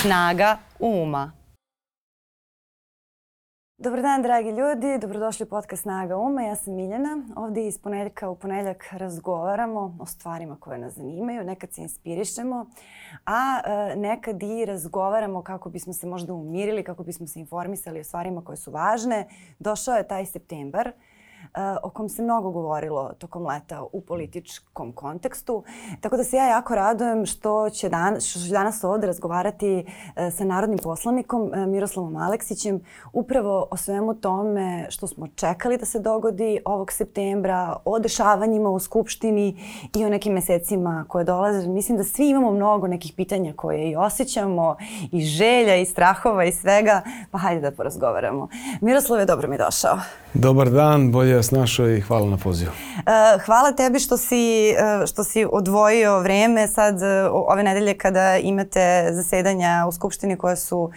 Snaga uma. Dobar dan, dragi ljudi. Dobrodošli u podcast Snaga uma. Ja sam Miljana. Ovde iz ponedeljka u ponedeljak razgovaramo o stvarima koje nas zanimaju. Nekad se inspirišemo, a e, nekad i razgovaramo kako bismo se možda umirili, kako bismo se informisali o stvarima koje su važne. Došao je taj septembar o kom se mnogo govorilo tokom leta u političkom kontekstu. Tako da se ja jako radujem što će, dan, što će danas ovde razgovarati e, sa narodnim poslanikom e, Miroslavom Aleksićem upravo o svemu tome što smo čekali da se dogodi ovog septembra, o dešavanjima u Skupštini i o nekim mesecima koje dolaze. Mislim da svi imamo mnogo nekih pitanja koje i osjećamo i želja i strahova i svega. Pa hajde da porazgovaramo. Miroslave, dobro mi došao. Dobar dan, bolje vas našao i hvala na pozivu. Uh, hvala tebi što si, uh, što si odvojio vreme sad uh, ove nedelje kada imate zasedanja u Skupštini koja su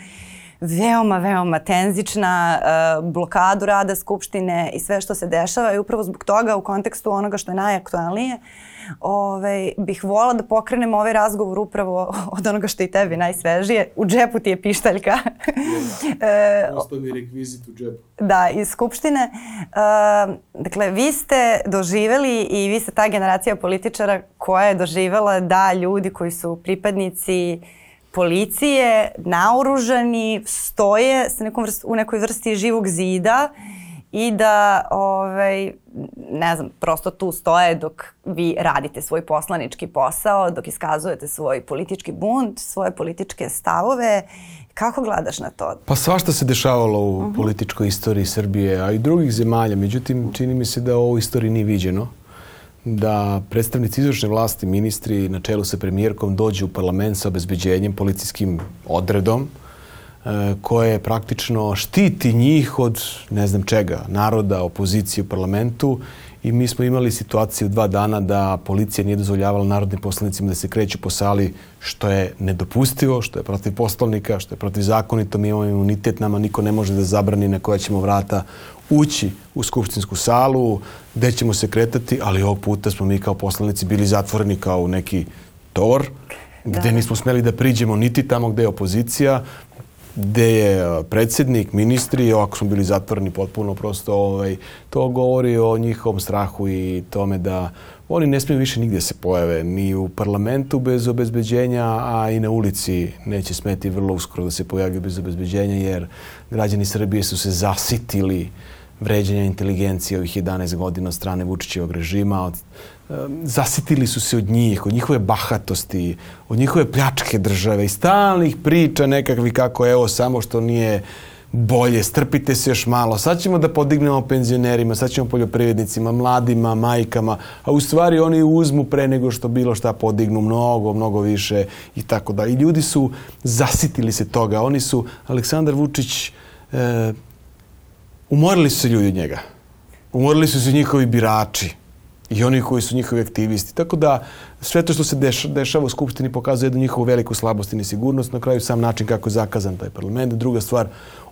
veoma, veoma tenzična, blokadu rada Skupštine i sve što se dešava i upravo zbog toga u kontekstu onoga što je najaktualnije ovaj, bih vola da pokrenem ovaj razgovor upravo od onoga što je i tebi najsvežije. U džepu ti je pištaljka. e, Ostao mi rekvizit u džepu. Da, iz Skupštine. E, dakle, vi ste doživeli i vi ste ta generacija političara koja je doživela da ljudi koji su pripadnici policije, naoružani, stoje sa nekom vrst, u nekoj vrsti živog zida i da ovaj, ne znam, prosto tu stoje dok vi radite svoj poslanički posao, dok iskazujete svoj politički bunt, svoje političke stavove. Kako gledaš na to? Pa svašta se dešavalo u uh mhm. -huh. političkoj istoriji Srbije, a i drugih zemalja. Međutim, čini mi se da ovo istoriji nije viđeno da predstavnici izvršne vlasti, ministri na čelu sa premijerkom dođu u parlament sa obezbeđenjem, policijskim odredom, E, koje praktično štiti njih od ne znam čega, naroda, opozicije u parlamentu i mi smo imali situaciju dva dana da policija nije dozvoljavala narodnim poslanicima da se kreću po sali što je nedopustivo, što je protiv poslovnika, što je protiv zakonito. Mi imamo imunitet, nama niko ne može da zabrani na koja ćemo vrata ući u skupštinsku salu, gde ćemo se kretati, ali ovog puta smo mi kao poslanici bili zatvoreni kao u neki tor, da. gde nismo smeli da priđemo niti tamo gde je opozicija, gde je predsednik, ministri, ovako smo bili zatvoreni potpuno, prosto ovaj, to govori o njihovom strahu i tome da oni ne smiju više nigdje se pojave, ni u parlamentu bez obezbeđenja, a i na ulici neće smeti vrlo uskoro da se pojavljaju bez obezbeđenja, jer građani Srbije su se zasitili vređanja inteligencije ovih 11 godina od strane Vučićevog režima, od zasitili su se od njih, od njihove bahatosti, od njihove pljačke države i stalnih priča nekakvi kako evo samo što nije bolje, strpite se još malo, sad ćemo da podignemo penzionerima, sad ćemo poljoprivrednicima, mladima, majkama, a u stvari oni uzmu pre nego što bilo šta podignu mnogo, mnogo više i tako da. I ljudi su zasitili se toga, oni su, Aleksandar Vučić, e, umorili su se ljudi od njega. Umorili su se njihovi birači i oni koji su njihovi aktivisti. Tako da sve to što se dešava u Skupštini pokazuje jednu njihovu veliku slabost i nesigurnost. Na kraju sam način kako je zakazan taj parlament. Druga stvar,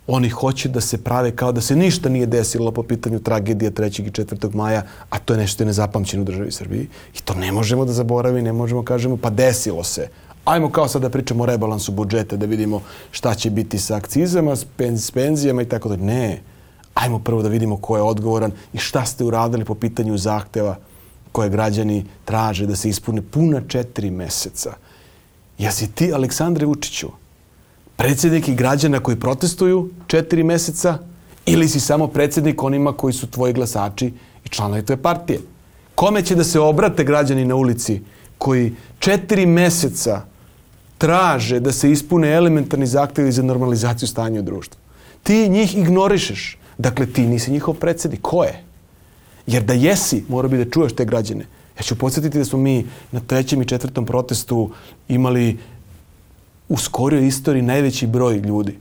oni hoće da se prave kao da se ništa nije desilo po pitanju tragedije 3. i 4. maja, a to je nešto je nezapamćeno u državi Srbiji. I to ne možemo da zaboravimo, ne možemo kažemo pa desilo se. Ajmo kao sad da pričamo o rebalansu budžeta, da vidimo šta će biti sa akcizama, s penzijama i tako da. Ne, ajmo prvo da vidimo ko je odgovoran i šta ste uradili po pitanju zahteva koje građani traže da se ispune puna četiri meseca. Jesi ti, Aleksandre Vučiću, predsjednik i građana koji protestuju četiri meseca ili si samo predsjednik onima koji su tvoji glasači i članovi tvoje partije? Kome će da se obrate građani na ulici koji četiri meseca traže da se ispune elementarni zahtjevi za normalizaciju stanja u društvu? Ti njih ignorišeš. Dakle, ti nisi njihov predsjednik. Ko je? Jer da jesi, mora bi da čuješ te građane. Ja ću podsjetiti da smo mi na trećem i četvrtom protestu imali u skorijoj istoriji najveći broj ljudi.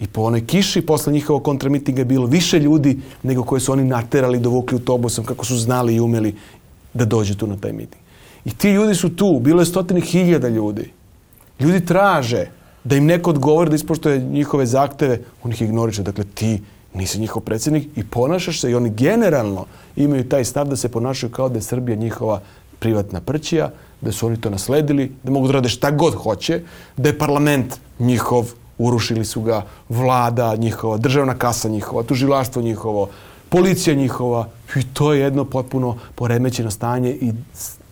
I po onoj kiši posle njihovog kontramitinga je bilo više ljudi nego koje su oni naterali, dovukli autobusom, kako su znali i umeli da dođu tu na taj miting. I ti ljudi su tu, bilo je stotine hiljada ljudi. Ljudi traže da im neko odgovori da ispoštuje njihove zahteve, on ih ignoriše. Dakle, ti nisi njihov predsjednik i ponašaš se i oni generalno imaju taj stav da se ponašaju kao da je Srbija njihova privatna prćija, da su oni to nasledili, da mogu da rade šta god hoće, da je parlament njihov, urušili su ga, vlada njihova, državna kasa njihova, tužilaštvo njihovo, policija njihova i to je jedno potpuno poremećeno stanje i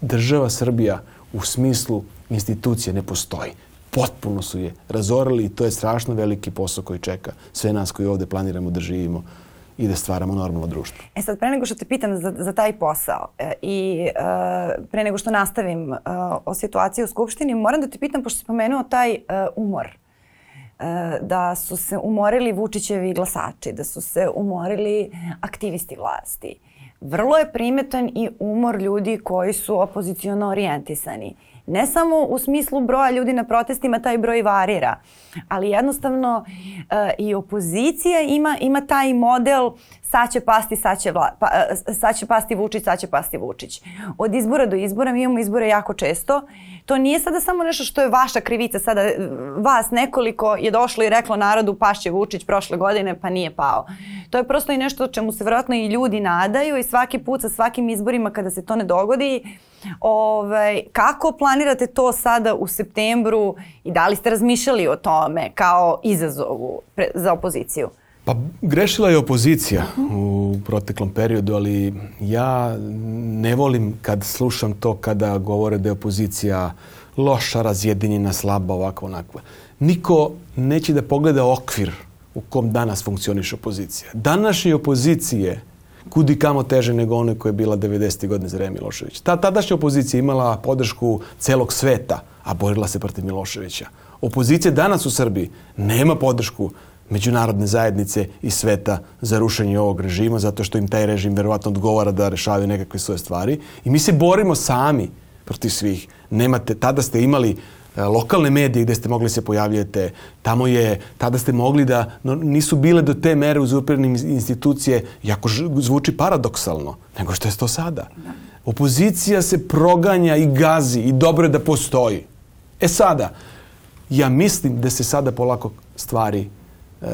država Srbija u smislu institucije ne postoji. Potpuno su je razorili i to je strašno veliki posao koji čeka sve nas koji ovde planiramo da živimo i da stvaramo normalno društvo. E sad, pre nego što te pitam za, za taj posao e, i e, pre nego što nastavim e, o situaciji u Skupštini, moram da te pitam, pošto si pomenuo taj e, umor, e, da su se umorili Vučićevi glasači, da su se umorili aktivisti vlasti. Vrlo je primetan i umor ljudi koji su opoziciono orijentisani. Ne samo u smislu broja ljudi na protestima, taj broj varira, ali jednostavno e, i opozicija ima, ima taj model sad će pasti, sad će, vla, pa, e, sad će pasti Vučić, sad će pasti Vučić. Od izbora do izbora mi imamo izbore jako često. To nije sada samo nešto što je vaša krivica, sada e, vas nekoliko je došlo i reklo narodu pašće Vučić prošle godine pa nije pao. To je prosto i nešto čemu se vjerojatno i ljudi nadaju i svaki put sa svakim izborima kada se to ne dogodi Ovaj, kako planirate to sada u septembru i da li ste razmišljali o tome kao izazovu pre, za opoziciju? Pa grešila je opozicija u proteklom periodu, ali ja ne volim kad slušam to kada govore da je opozicija loša, razjedinjena, slaba, ovako, onako. Niko neće da pogleda okvir u kom danas funkcioniše opozicija. Današnje opozicije kudi kamo teže nego one koje je bila 90. godine za vreme Miloševića. Ta tadašnja opozicija imala podršku celog sveta, a borila se protiv Miloševića. Opozicija danas u Srbiji nema podršku međunarodne zajednice i sveta za rušenje ovog režima, zato što im taj režim verovatno odgovara da rešavaju nekakve svoje stvari. I mi se borimo sami protiv svih. Nemate, tada ste imali lokalne medije gde ste mogli se pojavljate, tamo je, tada ste mogli da, no, nisu bile do te mere uzurpirane institucije, jako zvuči paradoksalno, nego što je to sada. Opozicija se proganja i gazi i dobro je da postoji. E sada, ja mislim da se sada polako stvari e,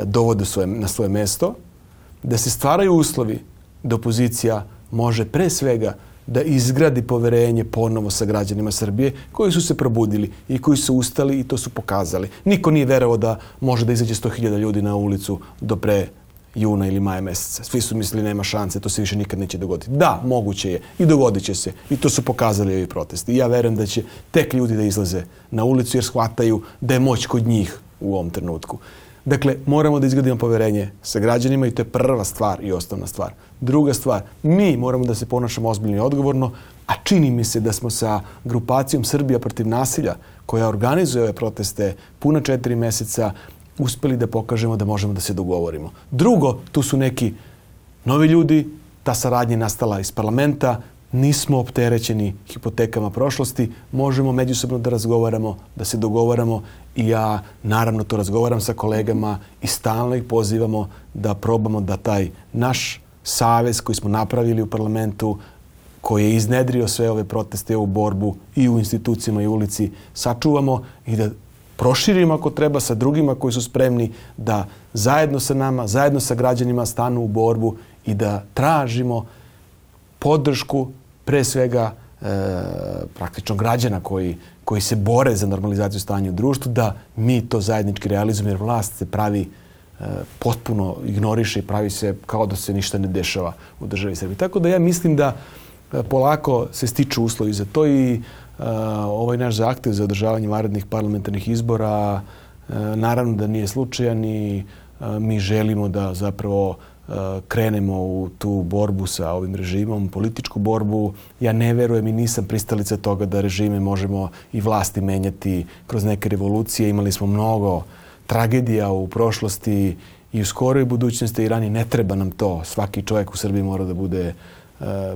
dovode svoje, na svoje mesto, da se stvaraju uslovi da opozicija može pre svega da izgradi poverenje ponovo sa građanima Srbije koji su se probudili i koji su ustali i to su pokazali. Niko nije verovao da može da izađe 100.000 ljudi na ulicu do pre juna ili maja meseca. Svi su mislili nema šanse, to se više nikad neće dogoditi. Da, moguće je i dogodit će se. I to su pokazali ovi protesti. I ja verujem da će tek ljudi da izlaze na ulicu jer shvataju da je moć kod njih u ovom trenutku. Dakle, moramo da izgradimo poverenje sa građanima i to je prva stvar i osnovna stvar. Druga stvar, mi moramo da se ponašamo ozbiljno i odgovorno, a čini mi se da smo sa grupacijom Srbija protiv nasilja, koja organizuje ove proteste puna četiri meseca, uspeli da pokažemo da možemo da se dogovorimo. Drugo, tu su neki novi ljudi, ta saradnja je nastala iz parlamenta, nismo opterećeni hipotekama prošlosti, možemo međusobno da razgovaramo, da se dogovaramo i ja naravno to razgovaram sa kolegama i stalno ih pozivamo da probamo da taj naš savez koji smo napravili u parlamentu, koji je iznedrio sve ove proteste, ovu borbu i u institucijama i u ulici, sačuvamo i da proširimo ako treba sa drugima koji su spremni da zajedno sa nama, zajedno sa građanima stanu u borbu i da tražimo podršku pre svega e, praktično građana koji, koji se bore za normalizaciju stanja u društvu, da mi to zajednički realizujemo jer vlast se pravi e, potpuno ignoriše i pravi se kao da se ništa ne dešava u državi Srbije. Tako da ja mislim da e, polako se stiču uslovi za to i e, ovaj naš zahtev za održavanje varednih parlamentarnih izbora e, naravno da nije slučajan i e, mi želimo da zapravo krenemo u tu borbu sa ovim režimom, političku borbu. Ja ne verujem i nisam pristalica toga da režime možemo i vlasti menjati kroz neke revolucije. Imali smo mnogo tragedija u prošlosti i u skoroj budućnosti i rani ne treba nam to. Svaki čovjek u Srbiji mora da bude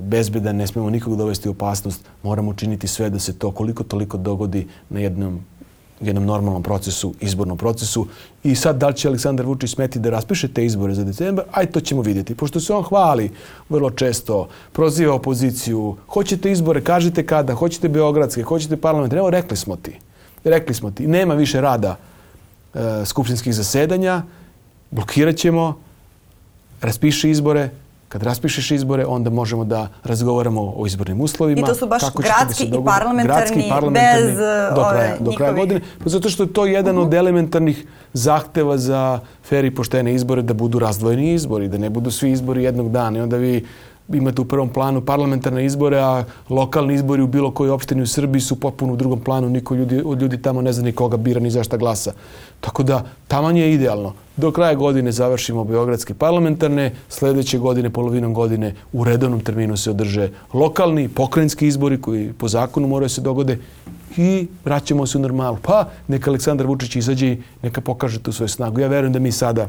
bezbedan, ne smemo nikog dovesti u opasnost. Moramo učiniti sve da se to koliko toliko dogodi na jednom jednom normalnom procesu, izbornom procesu. I sad da li će Aleksandar Vučić smeti da raspiše te izbore za decembar, aj to ćemo vidjeti. Pošto se on hvali vrlo često, proziva opoziciju, hoćete izbore, kažite kada, hoćete Beogradske, hoćete parlament, evo rekli smo ti. Rekli smo ti, nema više rada e, skupštinskih zasedanja, blokirat ćemo, raspiši izbore, kad raspišeš izbore, onda možemo da razgovaramo o izbornim uslovima. I to su baš kako gradski da se i parlamentarni, gradski i parlamentarni bez do ove kraja, do kraja godine. Pa zato što je to jedan od elementarnih zahteva za fer i poštene izbore da budu razdvojeni izbori, da ne budu svi izbori jednog dana. I onda vi imate u prvom planu parlamentarne izbore, a lokalni izbori u bilo kojoj opštini u Srbiji su potpuno u drugom planu. Niko ljudi, od ljudi tamo ne zna ni koga bira, ni za šta glasa. Tako da, taman je idealno. Do kraja godine završimo beogradske parlamentarne, sledeće godine, polovinom godine, u redovnom terminu se održe lokalni, pokrajinski izbori koji po zakonu moraju se dogode i vraćamo se u normalu. Pa, neka Aleksandar Vučić izađe i neka pokaže tu svoju snagu. Ja verujem da mi sada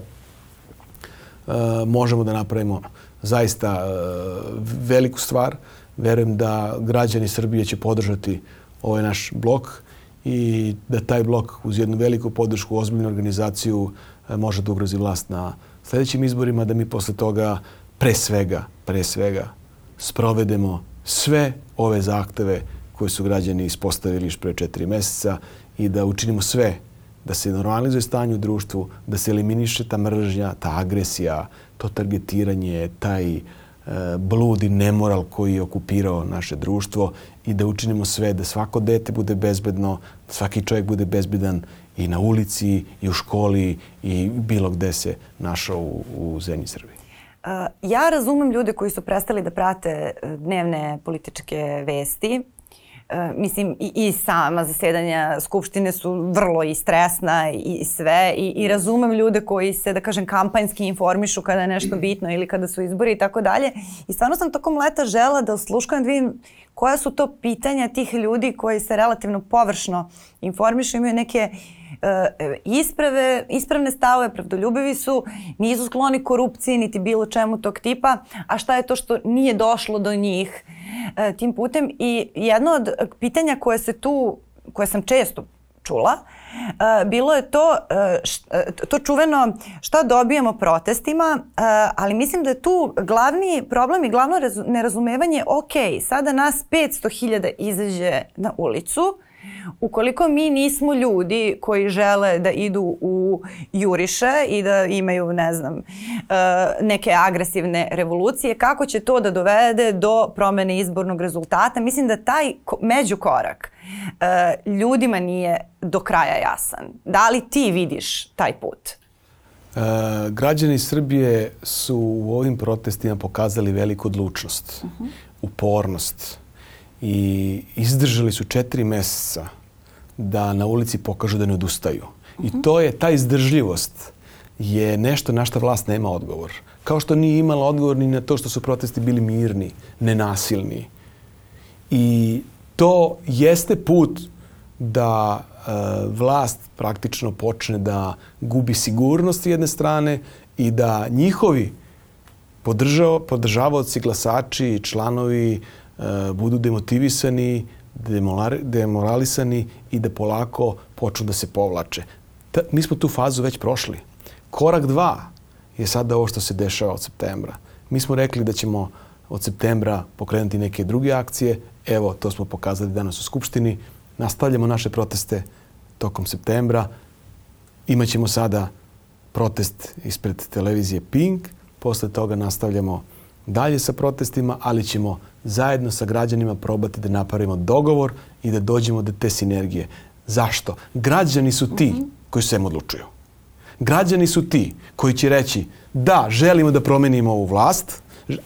uh, možemo da napravimo zaista uh, veliku stvar. Verujem da građani Srbije će podržati ovaj naš blok i da taj blok uz jednu veliku podršku, ozbiljnu organizaciju uh, može da ugrozi vlast na sledećim izborima, da mi posle toga pre svega, pre svega sprovedemo sve ove zahteve koje su građani ispostavili još pre četiri meseca i da učinimo sve da se normalizuje stanje u društvu, da se eliminiše ta mržnja, ta agresija, to targetiranje, taj e, blud i nemoral koji je okupirao naše društvo i da učinimo sve da svako dete bude bezbedno, da svaki čovjek bude bezbedan i na ulici, i u školi, i bilo gde se našao u, u zemlji Srbiji. Uh, ja razumem ljude koji su prestali da prate uh, dnevne političke vesti. Uh, mislim, i, i sama zasedanja Skupštine su vrlo i stresna i, i sve. I, I razumem ljude koji se, da kažem, kampanjski informišu kada je nešto bitno ili kada su izbori i tako dalje. I stvarno sam tokom leta žela da osluškujem da vidim koja su to pitanja tih ljudi koji se relativno površno informišu, imaju neke e, isprave, ispravne stavove, pravdoljubivi su, nisu skloni korupciji niti bilo čemu tog tipa, a šta je to što nije došlo do njih? E, tim putem i jedno od pitanja koje se tu, koje sam često čula, e, bilo je to, e, e, to čuveno šta dobijamo protestima, e, ali mislim da je tu glavni problem i glavno razu, nerazumevanje, ok, sada nas 500.000 izađe na ulicu, Ukoliko mi nismo ljudi koji žele da idu u juriše i da imaju, ne znam, e, neke agresivne revolucije, kako će to da dovede do promene izbornog rezultata? Mislim da taj međukorak e, ljudima nije do kraja jasan. Da li ti vidiš taj put? E, građani Srbije su u ovim protestima pokazali veliku odlučnost, uh -huh. upornost i izdržali su četiri meseca da na ulici pokažu da ne odustaju. Uh -huh. I to je, ta izdržljivost je nešto na što vlast nema odgovor. Kao što nije imala odgovor ni na to što su protesti bili mirni, nenasilni. I to jeste put da e, vlast praktično počne da gubi sigurnost s jedne strane i da njihovi podržavaoci, glasači, članovi budu demotivisani, demoralisani i da polako počnu da se povlače. Ta, mi smo tu fazu već prošli. Korak dva je sada ovo što se dešava od septembra. Mi smo rekli da ćemo od septembra pokrenuti neke druge akcije. Evo, to smo pokazali danas u Skupštini. Nastavljamo naše proteste tokom septembra. Imaćemo sada protest ispred televizije Pink. Posle toga nastavljamo dalje sa protestima, ali ćemo zajedno sa građanima probati da napravimo dogovor i da dođemo do te sinergije. Zašto? Građani su ti koji svem odlučuju. Građani su ti koji će reći da, želimo da promenimo ovu vlast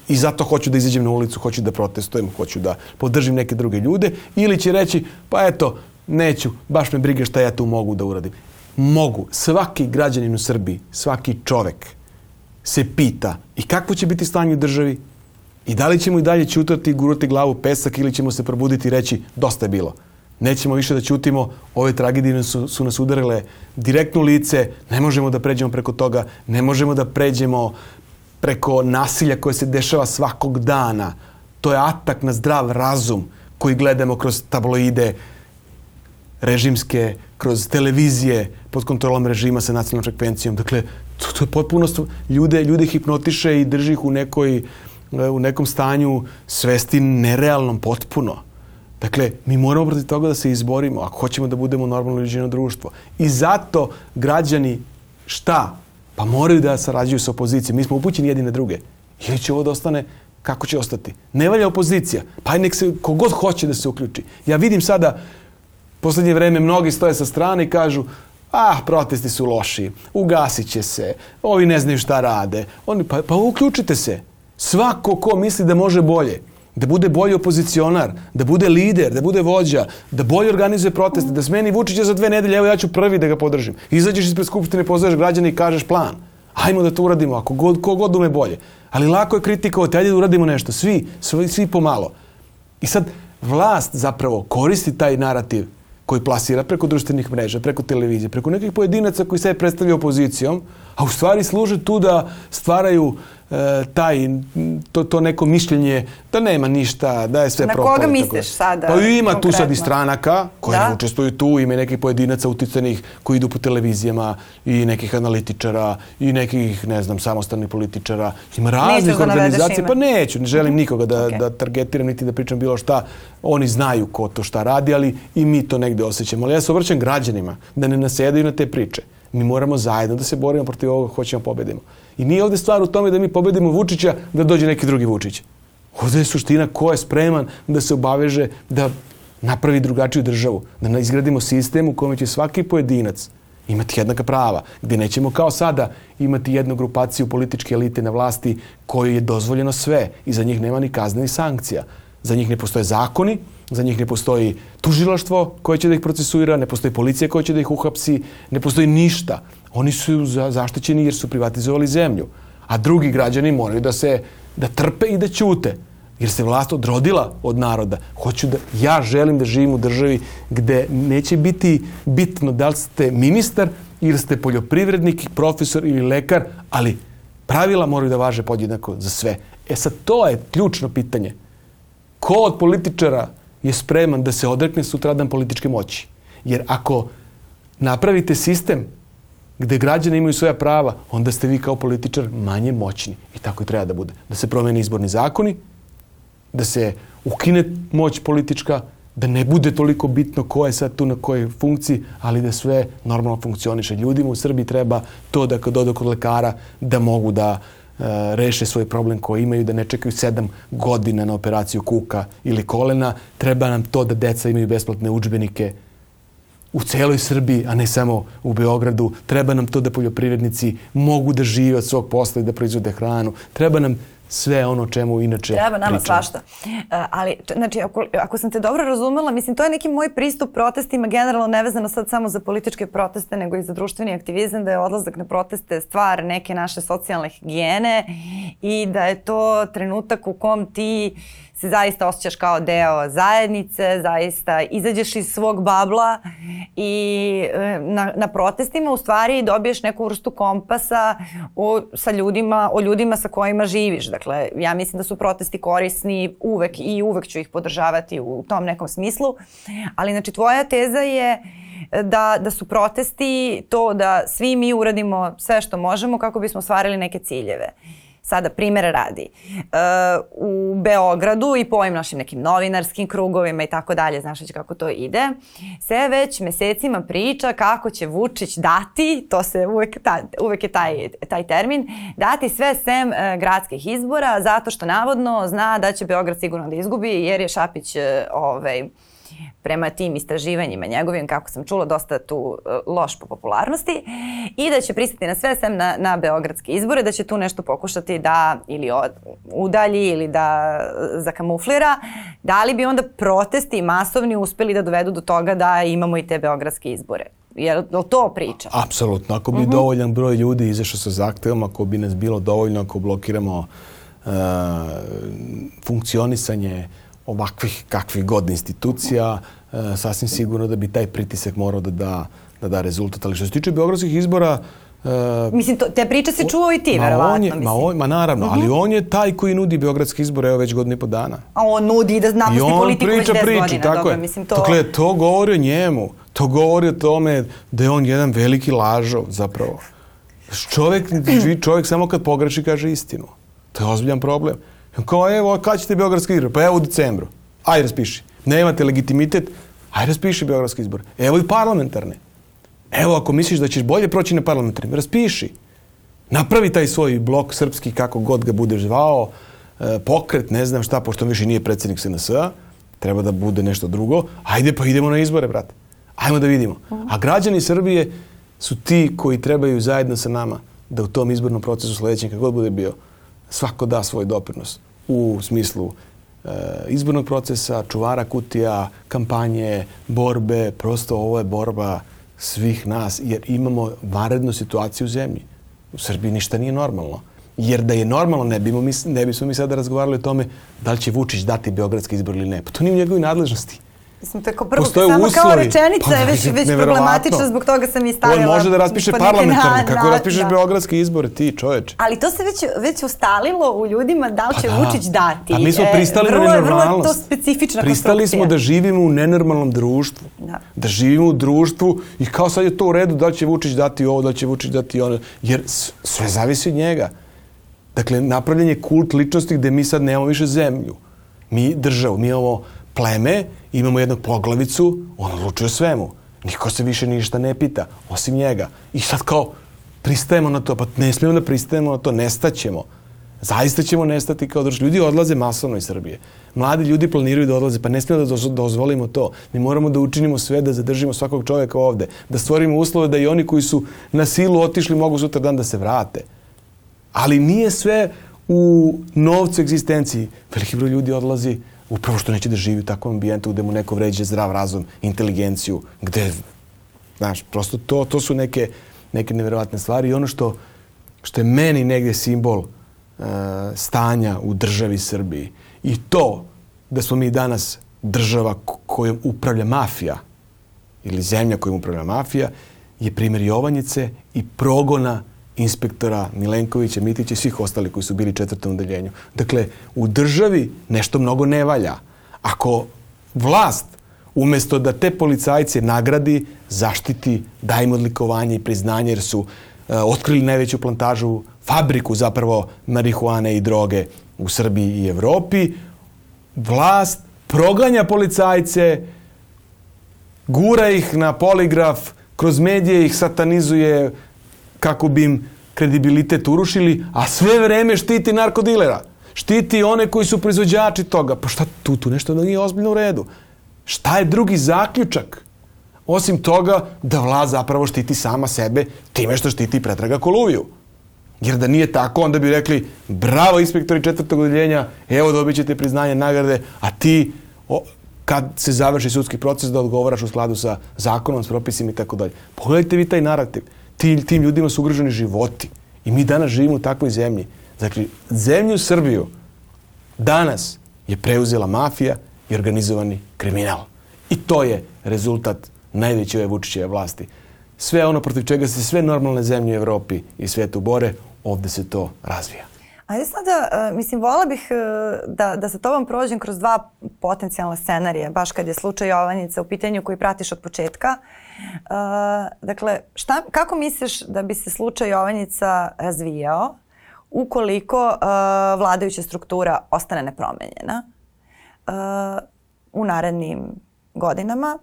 i zato hoću da izađem na ulicu, hoću da protestujem, hoću da podržim neke druge ljude ili će reći pa eto, neću, baš me briga šta ja tu mogu da uradim. Mogu. Svaki građanin u Srbiji, svaki čovek se pita i kakvo će biti stanje u državi i da li ćemo i dalje ćutati i gurati glavu pesak ili ćemo se probuditi i reći dosta je bilo. Nećemo više da ćutimo, ove tragedije su, su nas udarile direktno lice, ne možemo da pređemo preko toga, ne možemo da pređemo preko nasilja koje se dešava svakog dana. To je atak na zdrav razum koji gledamo kroz tabloide režimske, kroz televizije pod kontrolom režima sa nacionalnom frekvencijom. Dakle, to, to je potpuno ljude, ljude hipnotiše i drži ih u nekoj u nekom stanju svesti nerealnom potpuno. Dakle, mi moramo protiv toga da se izborimo ako hoćemo da budemo normalno uređeno društvo. I zato građani šta? Pa moraju da sarađuju sa opozicijom. Mi smo upućeni jedni na druge. Ili će ovo da ostane kako će ostati? Ne valja opozicija. Pa nek se, kogod hoće da se uključi. Ja vidim sada, poslednje vreme, mnogi stoje sa strane i kažu ah, protesti su loši, ugasit će se, ovi ne znaju šta rade. Oni, pa, pa uključite se. Svako ko misli da može bolje, da bude bolji opozicionar, da bude lider, da bude vođa, da bolje organizuje proteste, da smeni Vučića za dve nedelje, evo ja ću prvi da ga podržim. Izađeš ispred Skupštine, pozoveš građane i kažeš plan. Hajmo da to uradimo, ako god, kogod ume bolje. Ali lako je kritikovati, ajde da uradimo nešto. Svi, svi, svi pomalo. I sad vlast zapravo koristi taj narativ koji plasira preko društvenih mreža, preko televizije, preko nekih pojedinaca koji se predstavljaju opozicijom, a u stvari služe tu da stvaraju taj, to, to neko mišljenje da nema ništa, da je sve propalo. Na koga misliš sada? Pa ima konkretno. tu sad i stranaka koje da? učestvuju tu, ima nekih pojedinaca uticanih koji idu po televizijama i nekih analitičara i nekih, ne znam, samostalnih političara. Ima raznih da organizacija. Pa neću, ne želim nikoga da, okay. da targetiram niti da pričam bilo šta. Oni znaju ko to šta radi, ali i mi to negde osjećamo. Ali ja se obraćam građanima da ne nasedaju na te priče. Mi moramo zajedno da se borimo protiv ovoga, hoćemo da pobedimo. I nije ovde stvar u tome da mi pobedimo Vučića, da dođe neki drugi Vučić. Ovde je suština ko je spreman da se obaveže da napravi drugačiju državu, da izgradimo sistem u kome će svaki pojedinac imati jednaka prava, gde nećemo kao sada imati jednu grupaciju političke elite na vlasti kojoj je dozvoljeno sve i za njih nema ni kazne ni sankcija. Za njih ne postoje zakoni, za njih ne postoji tužilaštvo koje će da ih procesuira, ne postoji policija koja će da ih uhapsi, ne postoji ništa. Oni su zaštićeni jer su privatizovali zemlju. A drugi građani moraju da se da trpe i da ćute. Jer se vlast odrodila od naroda. Hoću da, ja želim da živim u državi gde neće biti bitno da li ste ministar ili ste poljoprivrednik, profesor ili lekar, ali pravila moraju da važe podjednako za sve. E sad, to je ključno pitanje. Ko od političara je spreman da se odrekne sutradan političke moći? Jer ako napravite sistem gde građani imaju svoja prava, onda ste vi kao političar manje moćni. I tako i treba da bude. Da se promene izborni zakoni, da se ukine moć politička, da ne bude toliko bitno ko je sad tu na kojoj funkciji, ali da sve normalno funkcioniše. Ljudima u Srbiji treba to da kad odu kod lekara da mogu da reše svoj problem koji imaju, da ne čekaju sedam godina na operaciju kuka ili kolena. Treba nam to da deca imaju besplatne učbenike, u celoj Srbiji, a ne samo u Beogradu. Treba nam to da poljoprivrednici mogu da žive od svog posla i da proizvode hranu. Treba nam sve ono čemu inače Treba nama pričamo. svašta. Uh, ali, znači, ako, ako sam te dobro razumela, mislim, to je neki moj pristup protestima, generalno nevezano sad samo za političke proteste, nego i za društveni aktivizam, da je odlazak na proteste stvar neke naše socijalne higijene i da je to trenutak u kom ti uh, se zaista osjećaš kao deo zajednice, zaista izađeš iz svog babla i e, na, na protestima u stvari dobiješ neku vrstu kompasa o, sa ljudima, o ljudima sa kojima živiš. Dakle, ja mislim da su protesti korisni uvek i uvek ću ih podržavati u tom nekom smislu. Ali znači tvoja teza je da, da su protesti to da svi mi uradimo sve što možemo kako bismo stvarili neke ciljeve. Sada, primjera radi, uh, u Beogradu i po ovim našim nekim novinarskim krugovima i tako dalje, znaš već kako to ide, se već mesecima priča kako će Vučić dati, to se uvek, ta, uvek je taj, taj termin, dati sve sem uh, gradskih izbora zato što navodno zna da će Beograd sigurno da izgubi jer je Šapić uh, ovaj, prema tim istraživanjima njegovim, kako sam čula, dosta tu e, loš po popularnosti i da će pristati na sve sem na, na beogradske izbore, da će tu nešto pokušati da ili od, udalji ili da zakamuflira. Da li bi onda protesti masovni uspeli da dovedu do toga da imamo i te beogradske izbore? Je li to priča? Apsolutno. Ako bi uh mhm. -huh. dovoljan broj ljudi izašao sa zahtevom, ako bi nas bilo dovoljno, ako blokiramo uh, funkcionisanje ovakvih kakvih god institucija, e, sasvim sigurno da bi taj pritisak morao da da, da, da rezultat. Ali što se tiče beogradskih izbora, Uh, mislim, to, te priče se čuvao i ti, ma verovatno. On je, ma, on, ma naravno, uh -huh. ali mhm. on je taj koji nudi beogradske izbore, evo već godinu i po dana. A on nudi da napusti politiku već 10 priča, godina. Tako Dobro, je. Mislim, to... Dakle, to govori o njemu. To govori o tome da je on jedan veliki lažov, zapravo. Čovjek, čovjek samo kad pogreši kaže istinu. To je ozbiljan problem. Kao, evo, kad ćete Beogradski izbor? Pa evo u decembru. Ajde, raspiši. Nemate legitimitet, ajde, raspiši Beogradski izbor. Evo i parlamentarne. Evo, ako misliš da ćeš bolje proći na parlamentarnim, raspiši. Napravi taj svoj blok srpski, kako god ga budeš zvao, e, pokret, ne znam šta, pošto više nije predsjednik SNS-a, treba da bude nešto drugo. Ajde pa idemo na izbore, brate. Ajmo da vidimo. A građani Srbije su ti koji trebaju zajedno sa nama da u tom izbornom procesu sledećem, kako god bude bio, svako da svoj doprinos u smislu e, izbornog procesa, čuvara kutija, kampanje, borbe, prosto ovo je borba svih nas, jer imamo varednu situaciju u zemlji. U Srbiji ništa nije normalno. Jer da je normalno, ne, bimo mi, ne bismo mi sada razgovarali o tome da li će Vučić dati Beogradski izbor ili ne. Pa to nije u njegovoj nadležnosti. Mislim, to je kao prvo, samo uslovi. kao rečenica pa, je već, već problematična, zbog toga sam i stavila. On može da raspiše parlamentarne, kako na, raspišeš da. beogradske izbore, ti čoveč. Ali to se već, već ustalilo u ljudima da li će pa da. Vučić dati. A mi smo e, pristali e, vrlo, na nenormalnost. Vrlo to specifična Pristali smo da živimo u nenormalnom društvu. Da. da živimo u društvu i kao sad je to u redu da li će Vučić dati ovo, da li će Vučić dati ono. Jer sve zavisi od njega. Dakle, napravljen je kult ličnosti gde mi sad nemamo više zemlju. Mi državu, mi imamo pleme, imamo jednog poglavicu, on odlučuje svemu. Niko se više ništa ne pita, osim njega. I sad kao, pristajemo na to, pa ne smijemo da pristajemo na to, nestaćemo. Zaista ćemo nestati kao država. Ljudi odlaze masovno iz Srbije. Mladi ljudi planiraju da odlaze, pa ne smijemo da dozvolimo to. Mi moramo da učinimo sve da zadržimo svakog čovjeka ovde, da stvorimo uslove da i oni koji su na silu otišli mogu sutra dan da se vrate. Ali nije sve u novcu egzistenciji. Veliki broj ljudi odlazi upravo što neće da živi u takvom ambijentu gde mu neko vređe zdrav razum, inteligenciju, gde, znaš, prosto to, to su neke, neke neverovatne stvari. I ono što, što je meni negde simbol uh, stanja u državi Srbiji i to da smo mi danas država kojom upravlja mafija ili zemlja kojom upravlja mafija je primjer Jovanjice i progona inspektora Milenkovića, Mitića i svih ostali koji su bili četvrtom odeljenju. Dakle, u državi nešto mnogo ne valja. Ako vlast umesto da te policajce nagradi, zaštiti, da im odlikovanje i priznanje jer su uh, otkrili najveću plantažu, fabriku zapravo marihuane i droge u Srbiji i Evropi, vlast proganja policajce, gura ih na poligraf, kroz medije ih satanizuje, kako bi im kredibilitet urušili, a sve vreme štiti narkodilera. Štiti one koji su proizvođači toga. Pa šta tu, tu nešto nije ozbiljno u redu. Šta je drugi zaključak? Osim toga da vlast zapravo štiti sama sebe time što štiti Pretraga Koluviju. Jer da nije tako, onda bi rekli bravo inspektori četvrtog odeljenja, evo dobit ćete priznanje nagrade, a ti o, kad se završi sudski proces da odgovaraš u skladu sa zakonom, s propisima i tako dalje. Pogledajte vi taj narativ ti, tim ljudima su ugroženi životi. I mi danas živimo u takvoj zemlji. Dakle, zemlju Srbiju danas je preuzela mafija i organizovani kriminal. I to je rezultat najveće ove Vučićeve vlasti. Sve ono protiv čega se sve normalne zemlje u Evropi i svetu bore, ovde se to razvija. Ajde sada, uh, mislim, vola bih uh, da, da sa tobom prođem kroz dva potencijalna scenarija, baš kad je slučaj Jovanjica u pitanju koji pratiš od početka. Uh, dakle, šta, kako misliš da bi se slučaj Jovanjica razvijao ukoliko uh, vladajuća struktura ostane nepromenjena uh, u narednim godinama?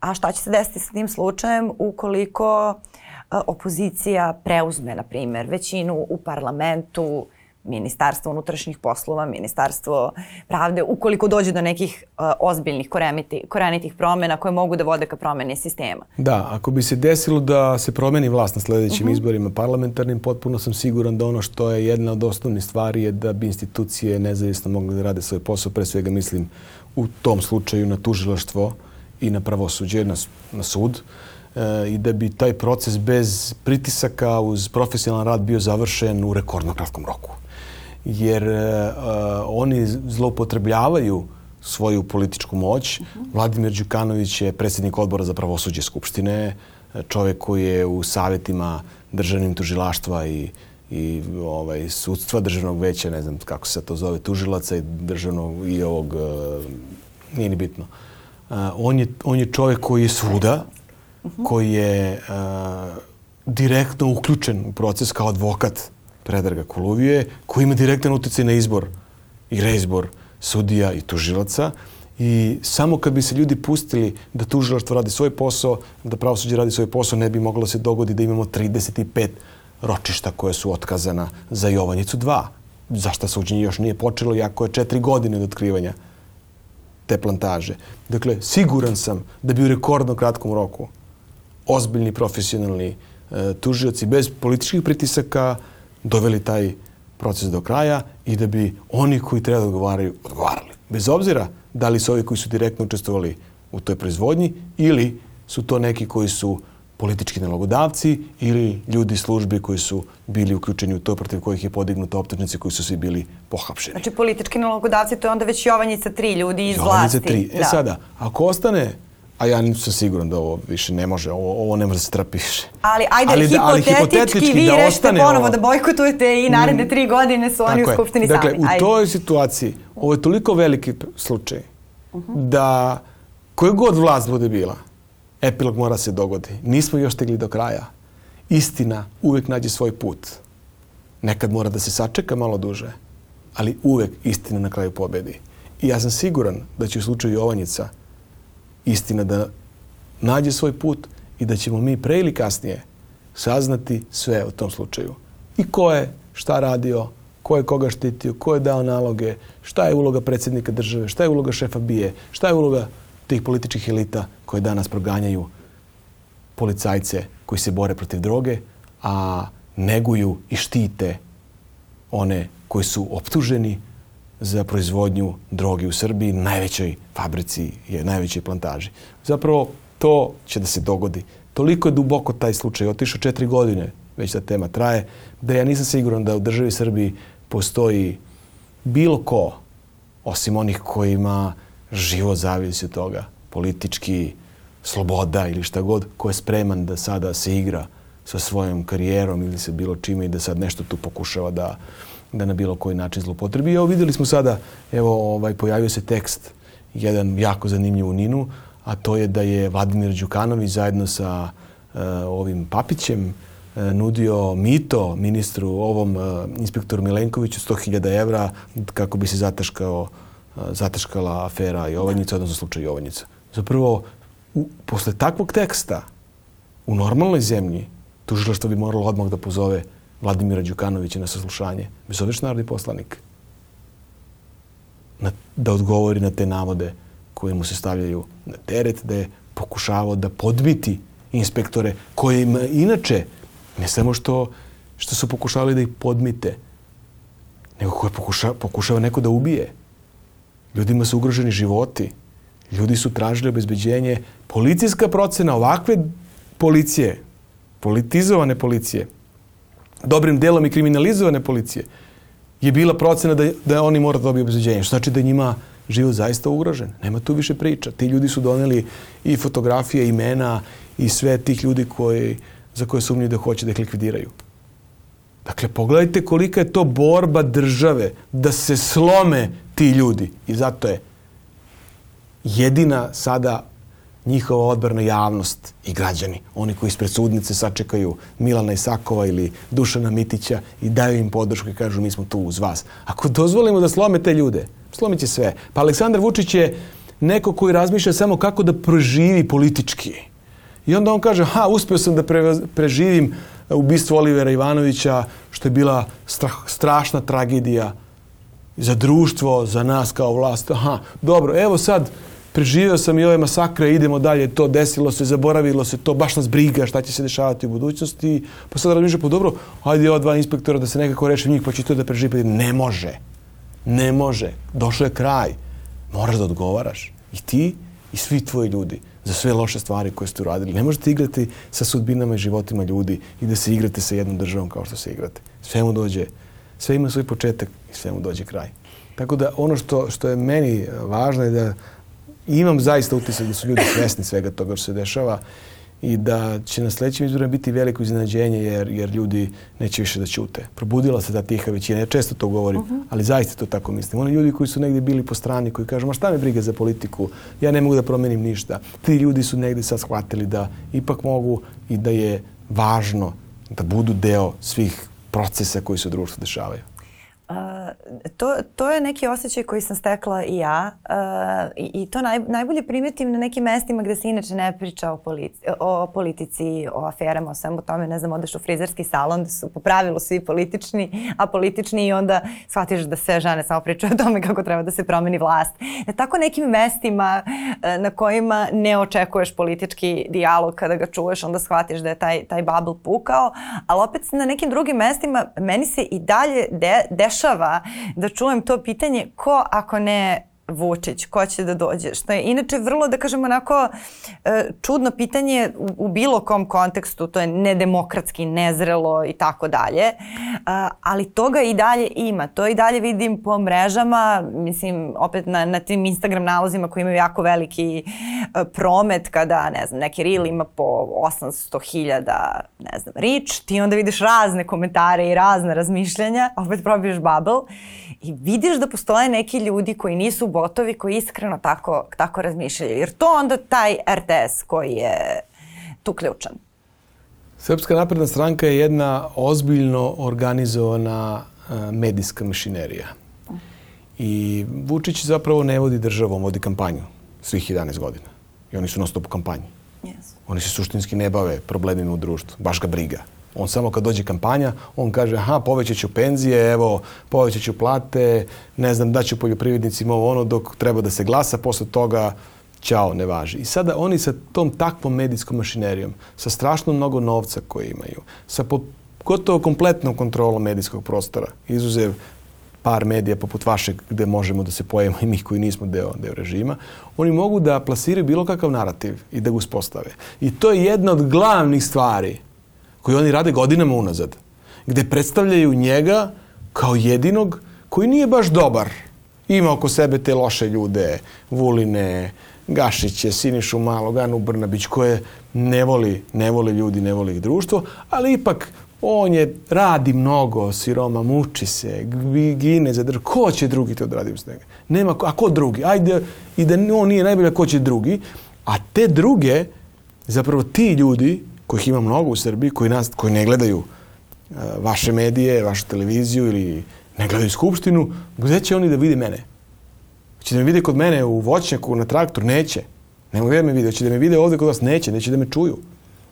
A šta će se desiti sa tim slučajem ukoliko uh, opozicija preuzme, na primjer, većinu u parlamentu, ministarstvo unutrašnjih poslova, ministarstvo pravde, ukoliko dođe do nekih uh, ozbiljnih koreniti, korenitih promjena koje mogu da vode ka promjeni sistema. Da, ako bi se desilo da se promeni vlast na sledećim uh mhm. -huh. izborima parlamentarnim, potpuno sam siguran da ono što je jedna od osnovnih stvari je da bi institucije nezavisno mogle da rade svoj posao, pre svega mislim u tom slučaju na tužilaštvo i na pravosuđe, na, na sud e, i da bi taj proces bez pritisaka uz profesionalan rad bio završen u rekordno kratkom roku jer uh, oni zloupotrebljavaju svoju političku moć. Uh -huh. Vladimir Đukanović je predsjednik odbora za pravosuđe Skupštine, čovjek koji je u savjetima državnim tužilaštva i i ovaj sudstva državnog veća, ne znam kako se to zove, tužilaca i državnog i ovog uh, nije ni bitno. Uh, on je on je čovjek koji je svuda, uh -huh. koji je direktno uključen u proces kao advokat Predraga Koluvije, koji ima direktan utjecaj na izbor i reizbor sudija i tužilaca. I samo kad bi se ljudi pustili da tužilaštvo radi svoj posao, da pravosuđe radi svoj posao, ne bi moglo da se dogodi da imamo 35 ročišta koje su otkazana za Jovanjicu 2. Zašto suđenje još nije počelo, jako je četiri godine od otkrivanja te plantaže. Dakle, siguran sam da bi u rekordno kratkom roku ozbiljni profesionalni e, tužioci bez političkih pritisaka doveli taj proces do kraja i da bi oni koji treba da odgovaraju, odgovarali. Bez obzira da li su ovi koji su direktno učestvovali u toj proizvodnji ili su to neki koji su politički nalogodavci ili ljudi službi koji su bili uključeni u to protiv kojih je podignuta optužnice koji su svi bili pohapšeni. Znači politički nalogodavci to je onda već Jovanjica tri ljudi iz Jovanjica vlasti. tri. E Da. sada, ako ostane a ja nisam siguran da ovo više ne može, ovo, ovo ne može da se više. Ali ajde, Ali da- ali hipotetički, hipotetički vi da rešite ponovo ovo. da bojkotujete i naredne tri godine su oni u Tako je. Skupštini dakle, sami. u Ajde. toj situaciji, ovo je toliko veliki slučaj da koju god vlast bude bila, epilog mora se dogodi. Nismo još stigli do kraja. Istina uvek nađe svoj put. Nekad mora da se sačeka malo duže, ali uvek istina na kraju pobedi. I ja sam siguran da će u slučaju Jovanjica istina da nađe svoj put i da ćemo mi pre ili kasnije saznati sve o tom slučaju. I ko je šta radio, ko je koga štitio, ko je dao naloge, šta je uloga predsjednika države, šta je uloga šefa bije, šta je uloga tih političkih elita koje danas proganjaju policajce koji se bore protiv droge, a neguju i štite one koji su optuženi za proizvodnju droge u Srbiji, najvećoj fabrici, je najvećoj plantaži. Zapravo, to će da se dogodi. Toliko je duboko taj slučaj, otišao četiri godine, već ta tema traje, da ja nisam siguran da u državi Srbiji postoji bilo ko, osim onih kojima život zavisi od toga, politički, sloboda ili šta god, ko je spreman da sada se igra sa svojom karijerom ili sa bilo čime i da sad nešto tu pokušava da, da na bilo koji način zlopotrebi. Evo videli smo sada, evo ovaj, pojavio se tekst, jedan jako zanimljiv u Ninu, a to je da je Vladimir Đukanović zajedno sa e, ovim Papićem e, nudio mito ministru ovom e, inspektoru Milenkoviću 100.000 evra kako bi se zataškao zataškala afera Jovanjica, odnosno slučaj Jovanjica. Zapravo, u, posle takvog teksta u normalnoj zemlji tužilaštvo bi moralo odmah da pozove Vladimira Đukanovića na saslušanje, što je narodni poslanik, na, da odgovori na te navode koje mu se stavljaju na teret, da je pokušavao da podbiti inspektore kojima inače, ne samo što, što su pokušavali da ih podmite, nego koje pokuša, pokušava neko da ubije. Ljudima su ugroženi životi. Ljudi su tražili obezbeđenje. Policijska procena ovakve policije, politizovane policije, dobrim delom i kriminalizovane policije, je bila procena da, da oni mora da dobiju obezbeđenje. Što znači da njima život zaista ugrožen. Nema tu više priča. Ti ljudi su doneli i fotografije, imena i sve tih ljudi koji, za koje sumnjuju da hoće da ih likvidiraju. Dakle, pogledajte kolika je to borba države da se slome ti ljudi. I zato je jedina sada njihova odbrana javnost i građani. Oni koji ispred sudnice sačekaju Milana Isakova ili Dušana Mitića i daju im podršku i kažu mi smo tu uz vas. Ako dozvolimo da slome te ljude, slomit će sve. Pa Aleksandar Vučić je neko koji razmišlja samo kako da proživi politički. I onda on kaže, ha, uspio sam da pre, preživim ubistvo Olivera Ivanovića, što je bila strah, strašna tragedija za društvo, za nas kao vlast. Aha, dobro, evo sad preživio sam i ove masakre, idemo dalje, to desilo se, zaboravilo se to, baš nas briga šta će se dešavati u budućnosti. Pa sad razmišljam, pa dobro, ajde ova dva inspektora da se nekako reše njih, pa će to da preživi. Ne može. Ne može. Došao je kraj. Moraš da odgovaraš. I ti i svi tvoji ljudi za sve loše stvari koje ste uradili. Ne možete igrati sa sudbinama i životima ljudi i da se igrate sa jednom državom kao što se igrate. Sve mu dođe, sve ima svoj početak i sve mu dođe kraj. Tako da ono što, što je meni važno je da imam zaista utisak da su ljudi svesni svega toga što se dešava i da će na sledećim izborima biti veliko iznenađenje jer, jer ljudi neće više da ćute. Probudila se ta tiha većina, ja često to govorim, ali zaista to tako mislim. Oni ljudi koji su negdje bili po strani, koji kažu, ma šta me briga za politiku, ja ne mogu da promenim ništa. Ti ljudi su negdje sad shvatili da ipak mogu i da je važno da budu deo svih procesa koji se u društvu dešavaju. A, to, to je neki osjećaj koji sam stekla i ja uh, i, i to naj, najbolje primetim na nekim mestima gde se inače ne priča o, polici, o politici, o aferama, o svemu tome, ne znam, odeš u frizerski salon gde su po pravilu svi politični, a politični i onda shvatiš da sve žene samo pričaju o tome kako treba da se promeni vlast. Na tako nekim mestima uh, na kojima ne očekuješ politički dijalog kada ga čuješ, onda shvatiš da je taj, taj bubble pukao, ali opet na nekim drugim mestima meni se i dalje de, dešava da čujem to pitanje ko ako ne Vučić, ko će da dođe, što je inače vrlo, da kažemo, onako e, čudno pitanje u, u bilo kom kontekstu, to je nedemokratski, nezrelo i tako dalje, ali toga i dalje ima, to i dalje vidim po mrežama, mislim, opet na, na tim Instagram nalozima koji imaju jako veliki e, promet, kada, ne znam, neki reel ima po 800.000, ne znam, rič, ti onda vidiš razne komentare i razne razmišljanja, opet probiješ bubble i vidiš da postoje neki ljudi koji nisu botovi, koji iskreno tako, tako razmišljaju. Jer to onda taj RTS koji je tu ključan. Srpska napredna stranka je jedna ozbiljno organizovana medijska mašinerija. I Vučić zapravo ne vodi državu, on vodi kampanju svih 11 godina. I oni su na stop u kampanji. Yes. Oni se suštinski ne bave problemima u društvu. Baš ga briga. On samo kad dođe kampanja, on kaže aha, povećat ću penzije, evo, povećat ću plate, ne znam, daću poljoprivrednicima ovo ono dok treba da se glasa, posle toga ćao, ne važi. I sada oni sa tom takvom medijskom mašinerijom, sa strašno mnogo novca koje imaju, sa po, gotovo kompletnom kontrolom medijskog prostora, izuzev par medija poput vašeg gde možemo da se pojavimo i mi koji nismo deo, deo režima, oni mogu da plasiraju bilo kakav narativ i da ga uspostave. I to je jedna od glavnih stvari koji oni rade godinama unazad, gde predstavljaju njega kao jedinog koji nije baš dobar. Ima oko sebe te loše ljude, Vuline, Gašiće, Sinišu Malog, Anu Brnabić, koje ne voli, ne voli ljudi, ne voli ih društvo, ali ipak on je, radi mnogo, siroma, muči se, gine za državu. Ko će drugi to odradi uz njega? Nema, a ko drugi? Ajde, i da on nije najbolje, ko će drugi? A te druge, zapravo ti ljudi, kojih ima mnogo u Srbiji, koji, nas, koji ne gledaju uh, vaše medije, vašu televiziju ili ne gledaju Skupštinu, gde će oni da vide mene? Hoće da me vide kod mene u voćnjaku, na traktor? Neće. Ne mogu da me vide. Hoće da me vide ovde kod vas? Neće. Neće da me čuju.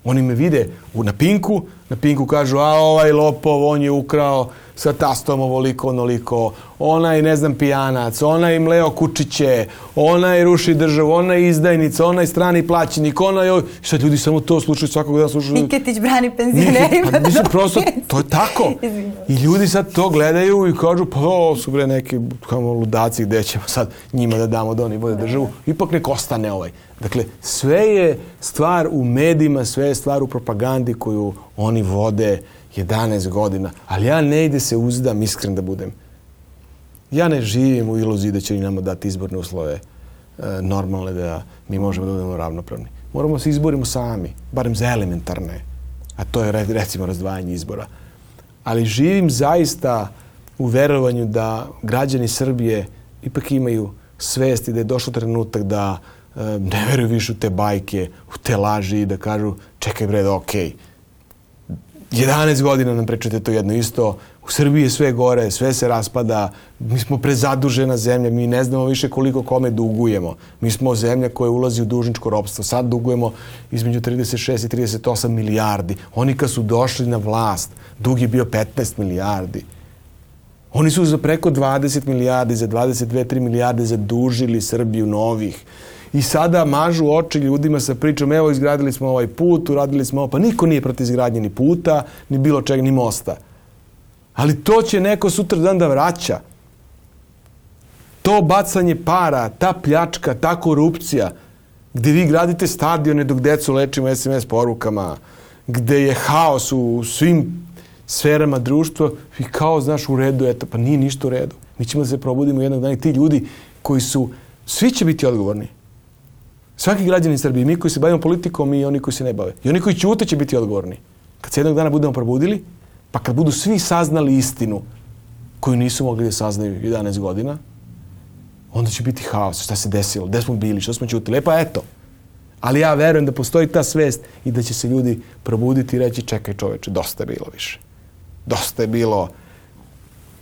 Oni me vide u, na Pinku, na Pinku kažu, a ovaj lopov, on je ukrao sa tastom ovoliko, onoliko, onaj, ne znam, pijanac, onaj mleo kučiće, onaj ruši državu, onaj izdajnica, onaj strani plaćenik, onaj... Šta ljudi samo to slušaju svakog dana slušaju? Niketić brani penzionerima. Pa mislim, prosto, to je tako. I ljudi sad to gledaju i kažu, pa ovo su bre neki kamo ludaci gde ćemo sad njima da damo da oni vode državu. Ipak nek ostane ovaj. Dakle, sve je stvar u medijima, sve je stvar u propagandi koju oni vode 11 godina. Ali ja ne ide se uzdam, iskren da budem. Ja ne živim u iluziji da će oni nama dati izborne uslove e, normalne da mi možemo da budemo ravnopravni. Moramo se izborimo sami, barem za elementarne, a to je recimo razdvajanje izbora. Ali živim zaista u verovanju da građani Srbije ipak imaju svesti da je došao trenutak da e, ne veruju više u te bajke, u te laži i da kažu čekaj bre, da okej. Okay 11 godina nam pričate to jedno isto. U Srbiji je sve gore, sve se raspada, mi smo prezadužena zemlja, mi ne znamo više koliko kome dugujemo. Mi smo zemlja koja ulazi u dužničko ropstvo. Sad dugujemo između 36 i 38 milijardi. Oni kad su došli na vlast, dug je bio 15 milijardi. Oni su za preko 20 milijardi, za 22-3 milijarde zadužili Srbiju novih i sada mažu oči ljudima sa pričom evo izgradili smo ovaj put, uradili smo ovo, pa niko nije protiv izgradnje ni puta, ni bilo čega, ni mosta. Ali to će neko sutra dan da vraća. To bacanje para, ta pljačka, ta korupcija, gde vi gradite stadione dok decu lečimo SMS porukama, gde je haos u svim sferama društva i kao, znaš, u redu, eto, pa nije ništa u redu. Mi ćemo da se probudimo jednog dana i ti ljudi koji su, svi će biti odgovorni. Svaki građanin Srbije, mi koji se bavimo politikom i oni koji se ne bave. I oni koji ćute će biti odgovorni. Kad se jednog dana budemo probudili, pa kad budu svi saznali istinu koju nisu mogli da saznaju 11 godina, onda će biti haos. Šta se desilo? Gde smo bili? Što smo ćutili? E pa eto. Ali ja verujem da postoji ta svest i da će se ljudi probuditi i reći čekaj čoveče, dosta je bilo više. Dosta je bilo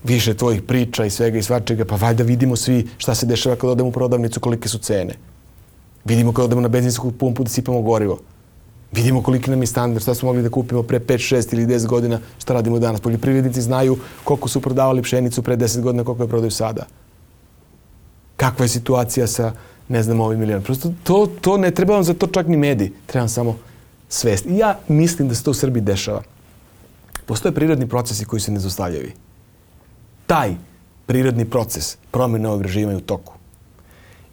više tvojih priča i svega i svačega, pa valjda vidimo svi šta se dešava kad odemo u prodavnicu, kolike su cene. Vidimo kad odemo na benzinsku pumpu da sipamo gorivo. Vidimo koliki nam je standard, šta smo mogli da kupimo pre 5, 6 ili 10 godina, šta radimo danas. Poljoprivrednici znaju koliko su prodavali pšenicu pre 10 godina, koliko je prodaju sada. Kakva je situacija sa, ne znam, ovim milijon. Prosto to, to ne treba vam za to čak ni mediji. Treba samo svest. I ja mislim da se to u Srbiji dešava. Postoje prirodni procesi koji se ne zostavljaju. Taj prirodni proces promjene ovog režima je u toku.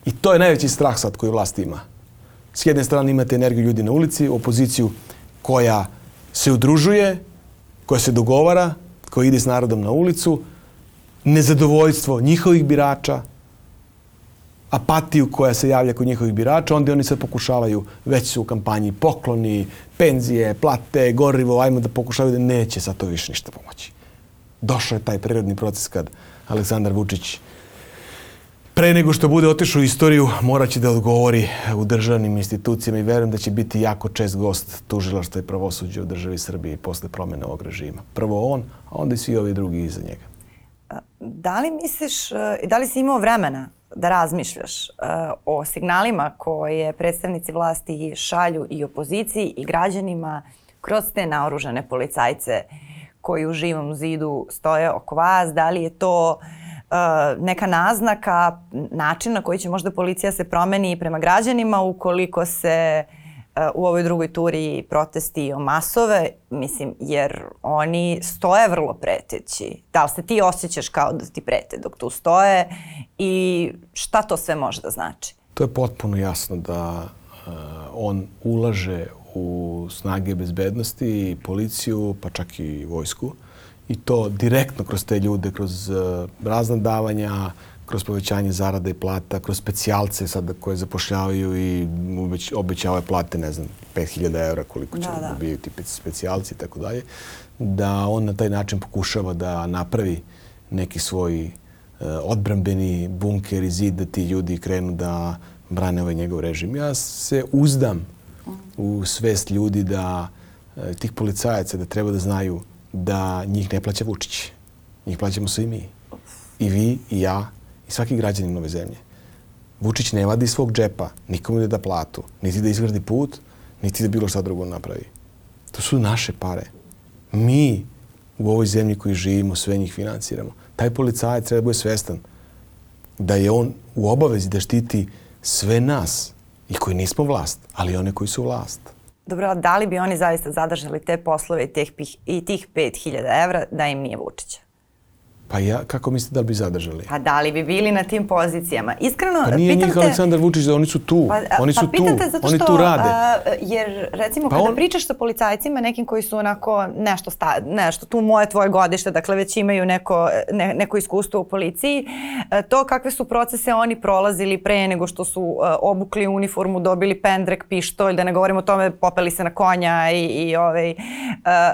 I to je najveći strah sad koji vlast ima. S jedne strane imate energiju ljudi na ulici, opoziciju koja se udružuje, koja se dogovara, koja ide s narodom na ulicu, nezadovoljstvo njihovih birača, apatiju koja se javlja kod njihovih birača, onda oni sad pokušavaju, već su u kampanji pokloni, penzije, plate, gorivo, ajmo da pokušavaju da neće sad to više ništa pomoći. Došao je taj prirodni proces kad Aleksandar Vučić pre nego što bude otišao u istoriju, moraće da odgovori u državnim institucijama i verujem da će biti jako čest gost tužilaštva i pravosuđa u državi Srbije posle promene ovog režima. Prvo on, a onda i svi ovi drugi iza njega. Da li misliš, da li si imao vremena da razmišljaš uh, o signalima koje predstavnici vlasti šalju i opoziciji i građanima kroz te naoružane policajce koji u živom zidu stoje oko vas, da li je to uh, neka naznaka, način na koji će možda policija se promeni prema građanima ukoliko se uh, u ovoj drugoj turi protesti o masove, mislim, jer oni stoje vrlo preteći. Da li se ti osjećaš kao da ti prete dok tu stoje i šta to sve može da znači? To je potpuno jasno da uh, on ulaže u snage bezbednosti, policiju, pa čak i vojsku. I to direktno kroz te ljude, kroz uh, razna davanja, kroz povećanje zarada i plata, kroz specijalce sada koje zapošljavaju i obećavaju plate, ne znam, 5000 evra koliko će da, da. dobiju ti specijalci i tako dalje, da on na taj način pokušava da napravi neki svoj uh, odbrambeni bunker i zid da ti ljudi krenu da brane ovaj njegov režim. Ja se uzdam u svest ljudi da uh, tih policajaca da treba da znaju da njih ne plaća Vučić. Njih plaćamo svi mi. I vi, i ja, i svaki građanin ove zemlje. Vučić ne vadi svog džepa, nikomu ne da platu, niti da izgradi put, niti da bilo šta drugo napravi. To su naše pare. Mi u ovoj zemlji koji živimo sve njih finansiramo. Taj policajac treba da bude svestan da je on u obavezi da štiti sve nas i koji nismo vlast, ali one koji su vlast. Dobro, da li bi oni zaista zadržali te poslove i tih, i tih 5000 evra da im nije Vučića? Pa ja, kako mislite da li bi zadržali? Pa da li bi bili na tim pozicijama? Iskreno, pa nije njih Aleksandar Vučić, da oni su tu. Pa, oni su pa tu. Zato oni tu rade. A, jer recimo pa kada on... pričaš sa policajcima, nekim koji su onako nešto, sta, nešto tu moje tvoje godište, dakle već imaju neko, ne, neko iskustvo u policiji, to kakve su procese oni prolazili pre nego što su obukli uniformu, dobili pendrek, pištolj, da ne govorimo o tome, popeli se na konja i, i ovaj,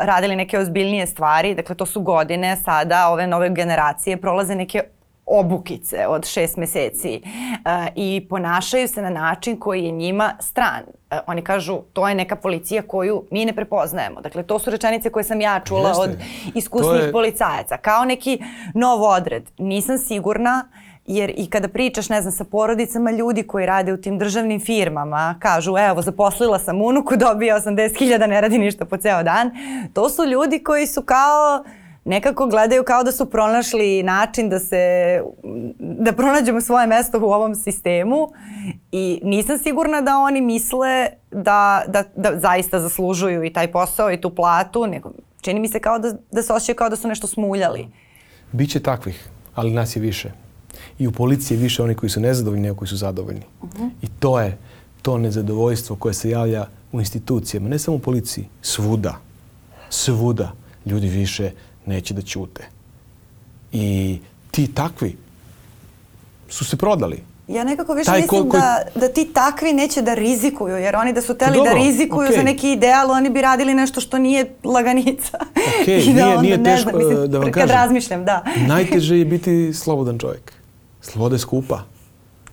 radili neke ozbiljnije stvari. Dakle, to su godine sada, ove nove generacije generacije prolaze neke obukice od šest meseci uh, i ponašaju se na način koji je njima stran. Uh, oni kažu to je neka policija koju mi ne prepoznajemo. Dakle, to su rečenice koje sam ja čula Jeste. od iskusnih je... policajaca. Kao neki nov odred. Nisam sigurna jer i kada pričaš, ne znam, sa porodicama ljudi koji rade u tim državnim firmama, kažu, evo, zaposlila sam unuku, dobija 80.000, ne radi ništa po ceo dan. To su ljudi koji su kao nekako gledaju kao da su pronašli način da se da pronađemo svoje mesto u ovom sistemu i nisam sigurna da oni misle da, da, da zaista zaslužuju i taj posao i tu platu, nego čini mi se kao da, da se osjećaju kao da su nešto smuljali. Biće takvih, ali nas je više. I u policiji je više oni koji su nezadovoljni nego koji su zadovoljni. Uh -huh. I to je to nezadovoljstvo koje se javlja u institucijama, ne samo u policiji, svuda. Svuda ljudi više neće da ćute. I ti takvi su se prodali. Ja nekako više Taj mislim ko, da, da ti takvi neće da rizikuju, jer oni da su teli da rizikuju okay. za neki ideal, oni bi radili nešto što nije laganica. Ok, I da nije, nije teško, znam, mislim, da vam kažem. Kad razmišljam, da. Najteže je biti slobodan čovjek. Sloboda je skupa,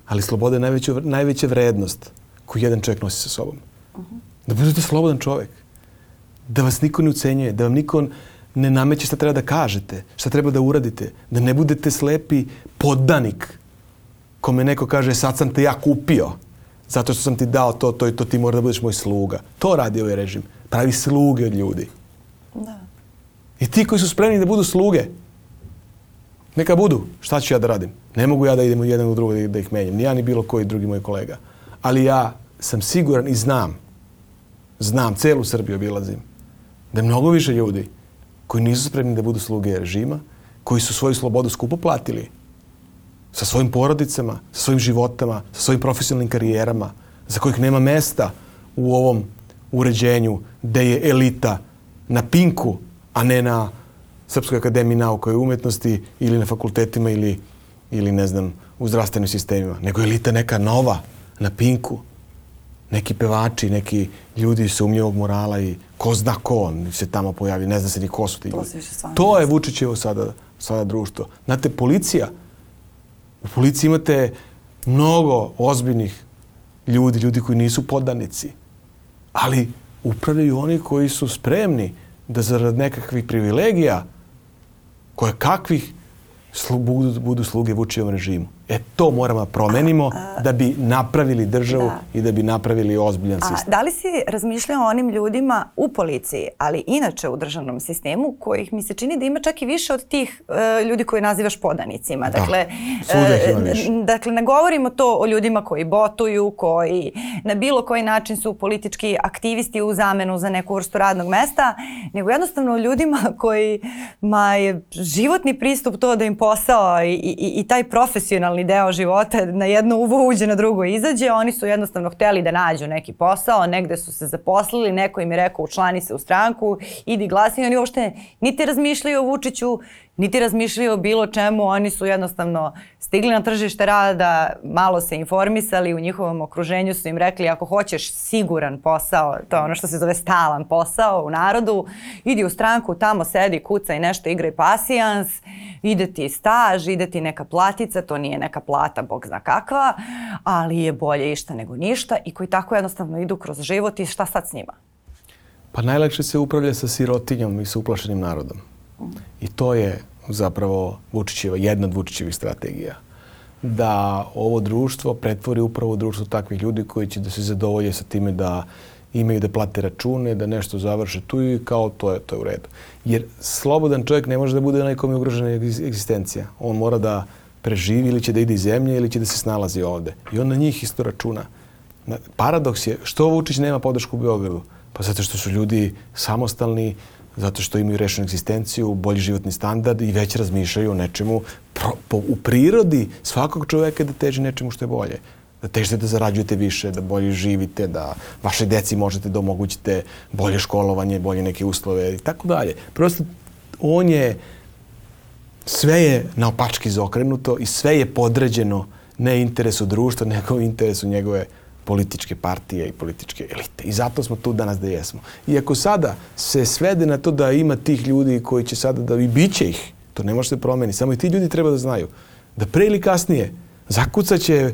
ali sloboda je najveća, najveća vrednost koju jedan čovjek nosi sa sobom. Uh -huh. Da budete slobodan čovjek. Da vas niko ne ucenjuje, da vam niko ne nameće šta treba da kažete, šta treba da uradite, da ne budete slepi poddanik kome neko kaže sad sam te ja kupio zato što sam ti dao to, to i to, ti mora da budeš moj sluga. To radi ovaj režim. Pravi sluge od ljudi. Da. I ti koji su spremni da budu sluge, neka budu. Šta ću ja da radim? Ne mogu ja da idem u jedan u drugo da, ih menjam. Ni ja ni bilo koji drugi moj kolega. Ali ja sam siguran i znam, znam, celu Srbiju obilazim, da je mnogo više ljudi koji nisu spremni da budu sluge režima, koji su svoju slobodu skupo platili, sa svojim porodicama, sa svojim životama, sa svojim profesionalnim karijerama, za kojih nema mesta u ovom uređenju gde je elita na pinku, a ne na Srpskoj akademiji nauka i umetnosti ili na fakultetima ili, ili ne znam, u zdravstvenim sistemima, nego elita neka nova, na pinku. Neki pevači, neki ljudi sumnjivog morala i ko zna ko on se tamo pojavi, ne zna se ni ko su ti ljudi. To je Vučićevo sada, sada društvo. Znate, policija, u policiji imate mnogo ozbiljnih ljudi, ljudi koji nisu podanici, ali upravljaju oni koji su spremni da zarad nekakvih privilegija, koje kakvih slu, budu, budu sluge Vučićevom režimu. E to moramo da promenimo da bi napravili državu Da. i da bi napravili ozbiljan A sistem. da li si razmišljao o onim ljudima u policiji, ali inače u državnom sistemu, kojih mi se čini da ima čak i više od tih e, ljudi koje nazivaš podanicima. Da, Dakle, e, više. dakle, ne govorimo to o ljudima koji botuju, koji na bilo koji način su politički aktivisti u zamenu za neku vrstu radnog mesta, nego jednostavno o ljudima koji ma je životni pristup to da im posao i, i, i taj profesionalni deo života na jedno uvo uđe, na drugo izađe. Oni su jednostavno hteli da nađu neki posao, negde su se zaposlili, neko im je rekao učlani se u stranku, idi glasi oni uopšte niti razmišljaju o Vučiću, niti razmišljaju o bilo čemu, oni su jednostavno stigli na tržište rada, malo se informisali, u njihovom okruženju su im rekli ako hoćeš siguran posao, to je ono što se zove stalan posao u narodu, idi u stranku, tamo sedi, kuca i nešto, igraj pasijans, ide ti staž, ide ti neka platica, to nije neka plata, bog zna kakva, ali je bolje išta nego ništa i koji tako jednostavno idu kroz život i šta sad s njima? Pa najlakše se upravlja sa sirotinjom i sa uplašenim narodom. I to je zapravo Vučićeva, jedna od Vučićevih strategija. Da ovo društvo pretvori upravo u društvo takvih ljudi koji će da se zadovolje sa time da imaju da plate račune, da nešto završe tu i kao to je, to je u redu. Jer slobodan čovjek ne može da bude onaj kome je ugrožena egzis- egzistencija. On mora da preživi ili će da ide iz zemlje ili će da se snalazi ovde. I on na njih isto računa. Na- Paradoks je što Vučić nema podršku u Beogradu? Pa zato što su ljudi samostalni, zato što imaju rešenu egzistenciju, bolji životni standard i već razmišljaju o nečemu pro, po, u prirodi svakog čoveka da teži nečemu što je bolje. Da težite da zarađujete više, da bolje živite, da vaše deci možete da omogućite bolje školovanje, bolje neke uslove i tako dalje. Prosto on je sve je naopački izokrenuto i sve je podređeno ne interesu društva, nego interesu njegove političke partije i političke elite. I zato smo tu danas da jesmo. I ako sada se svede na to da ima tih ljudi koji će sada da i bit će ih, to ne može se promeni, samo i ti ljudi treba da znaju da pre ili kasnije zakucaće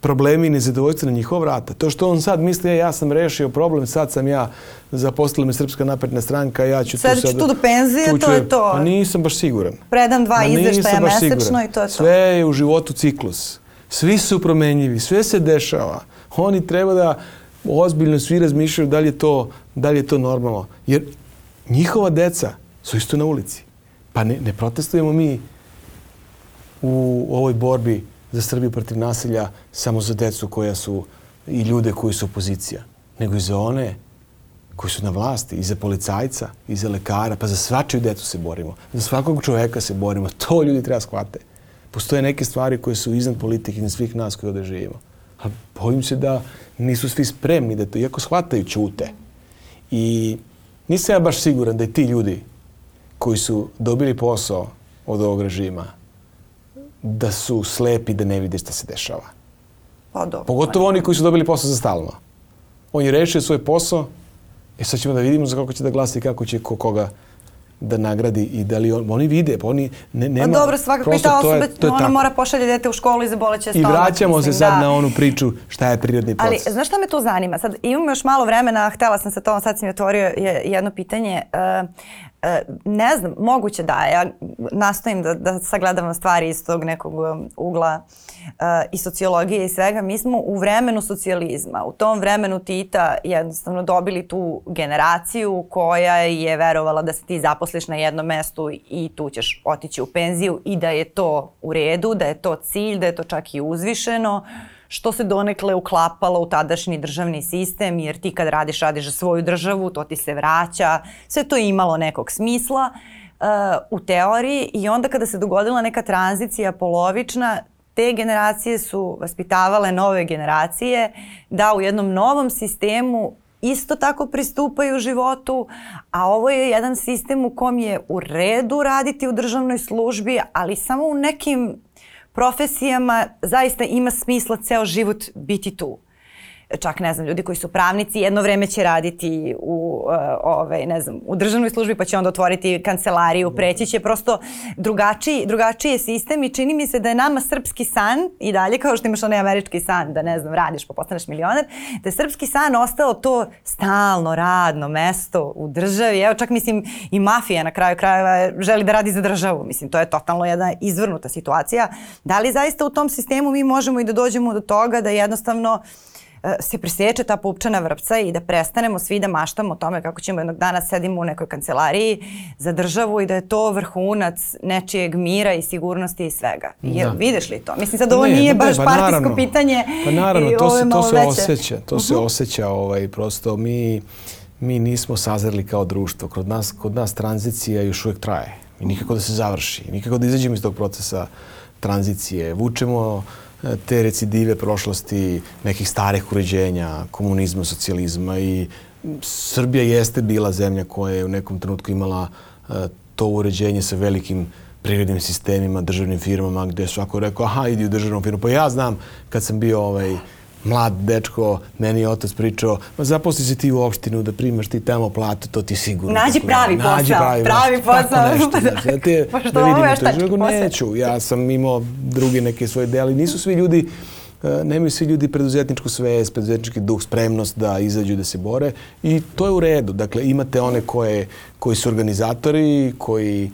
problemi i nezadovoljstvo na njihova vrata. To što on sad misli, e, ja sam rešio problem, sad sam ja zaposlila me Srpska napredna stranka, ja ću Sad tu ću tu do penzije, tu to ću- je to. Pa nisam baš siguran. Predam dva nisam izveštaja mesečno siguran. i to je to. Sve je u životu ciklus. Svi su promenjivi, sve se dešava. Oni treba da ozbiljno svi razmišljaju da li je to, da li je to normalno. Jer njihova deca su isto na ulici. Pa ne, ne protestujemo mi u ovoj borbi za Srbiju protiv nasilja samo za decu koja su i ljude koji su opozicija, nego i za one koji su na vlasti, i za policajca, i za lekara, pa za svačiju decu se borimo. Za svakog čoveka se borimo. To ljudi treba shvate. Postoje neke stvari koje su iznad politike i svih nas koji ovde živimo. A bojim se da nisu svi spremni da to, iako shvataju, ćute. I nisam ja baš siguran da i ti ljudi koji su dobili posao od ovog režima, da su slepi da ne vide šta se dešava. Pa dobro. Pogotovo oni koji su dobili posao za stalno. On je rešio svoj posao i sad ćemo da vidimo za kako će da glasa i kako će ko koga da nagradi i da li on, oni vide, pa oni ne, Pa nema... dobro, svakako i prosto ta to je- osoba, to je ona tako. mora pošalje dete u školu i zaboleće I stomak. vraćamo mislim, se sad da. na onu priču šta je prirodni Ali proces. znaš šta me tu zanima? Sad imamo još malo vremena, htela sam sa tom, sad si mi otvorio je- jedno pitanje. E, ne znam, moguće da. Ja nastojim da, da sagledavam stvari iz tog nekog um, ugla uh, i sociologije i svega. Mi smo u vremenu socijalizma, u tom vremenu Tita jednostavno dobili tu generaciju koja je verovala da se ti zaposliš na jednom mestu i tu ćeš otići u penziju i da je to u redu, da je to cilj, da je to čak i uzvišeno što se donekle uklapalo u tadašnji državni sistem, jer ti kad radiš, radiš za svoju državu, to ti se vraća, sve to je imalo nekog smisla uh, u teoriji i onda kada se dogodila neka tranzicija polovična, te generacije su vaspitavale nove generacije da u jednom novom sistemu isto tako pristupaju životu, a ovo je jedan sistem u kom je u redu raditi u državnoj službi, ali samo u nekim profesijama zaista ima smisla ceo život biti tu čak ne znam, ljudi koji su pravnici jedno vreme će raditi u, uh, ovaj, ne znam, u državnoj službi pa će onda otvoriti kancelariju, preći će prosto drugačiji, drugačiji je sistem i čini mi se da je nama srpski san i dalje kao što imaš onaj američki san da ne znam, radiš pa postaneš milioner, da je srpski san ostao to stalno radno mesto u državi. Evo čak mislim i mafija na kraju krajeva želi da radi za državu. Mislim, to je totalno jedna izvrnuta situacija. Da li zaista u tom sistemu mi možemo i da dođemo do toga da jednostavno uh, se preseče ta pupčana vrpca i da prestanemo svi da maštamo o tome kako ćemo jednog dana sedimo u nekoj kancelariji za državu i da je to vrhunac nečijeg mira i sigurnosti i svega. Je, da. Vidiš li to? Mislim sad ovo ne, nije ne, baš pa partijsko naravno, pitanje. Pa naravno, to se, to se osjeća. To uh -huh. se mhm. osjeća. Ovaj, prosto mi, mi nismo sazreli kao društvo. Kod nas, kod nas tranzicija još uvijek traje. I nikako da se završi. Nikako da izađemo iz tog procesa tranzicije. Vučemo te recidive prošlosti nekih starih uređenja, komunizma, socijalizma i Srbija jeste bila zemlja koja je u nekom trenutku imala e, to uređenje sa velikim privrednim sistemima, državnim firmama, gde je svako rekao, aha, idi u državnu firmu. Pa ja znam, kad sam bio ovaj, mlad dečko, meni je otac pričao, ma zaposli se ti u opštinu da primaš ti tamo platu, to ti sigurno. Nađi pravi posao. Nađi pravi, pravi posao. Tako nešto, znači, da, te, pa da vidim to. Neću, ja sam imao druge neke svoje deli. Nisu svi ljudi e, nemaju svi ljudi preduzetničku svest, preduzetnički duh, spremnost da izađu da se bore i to je u redu. Dakle, imate one koje, koji su organizatori, koji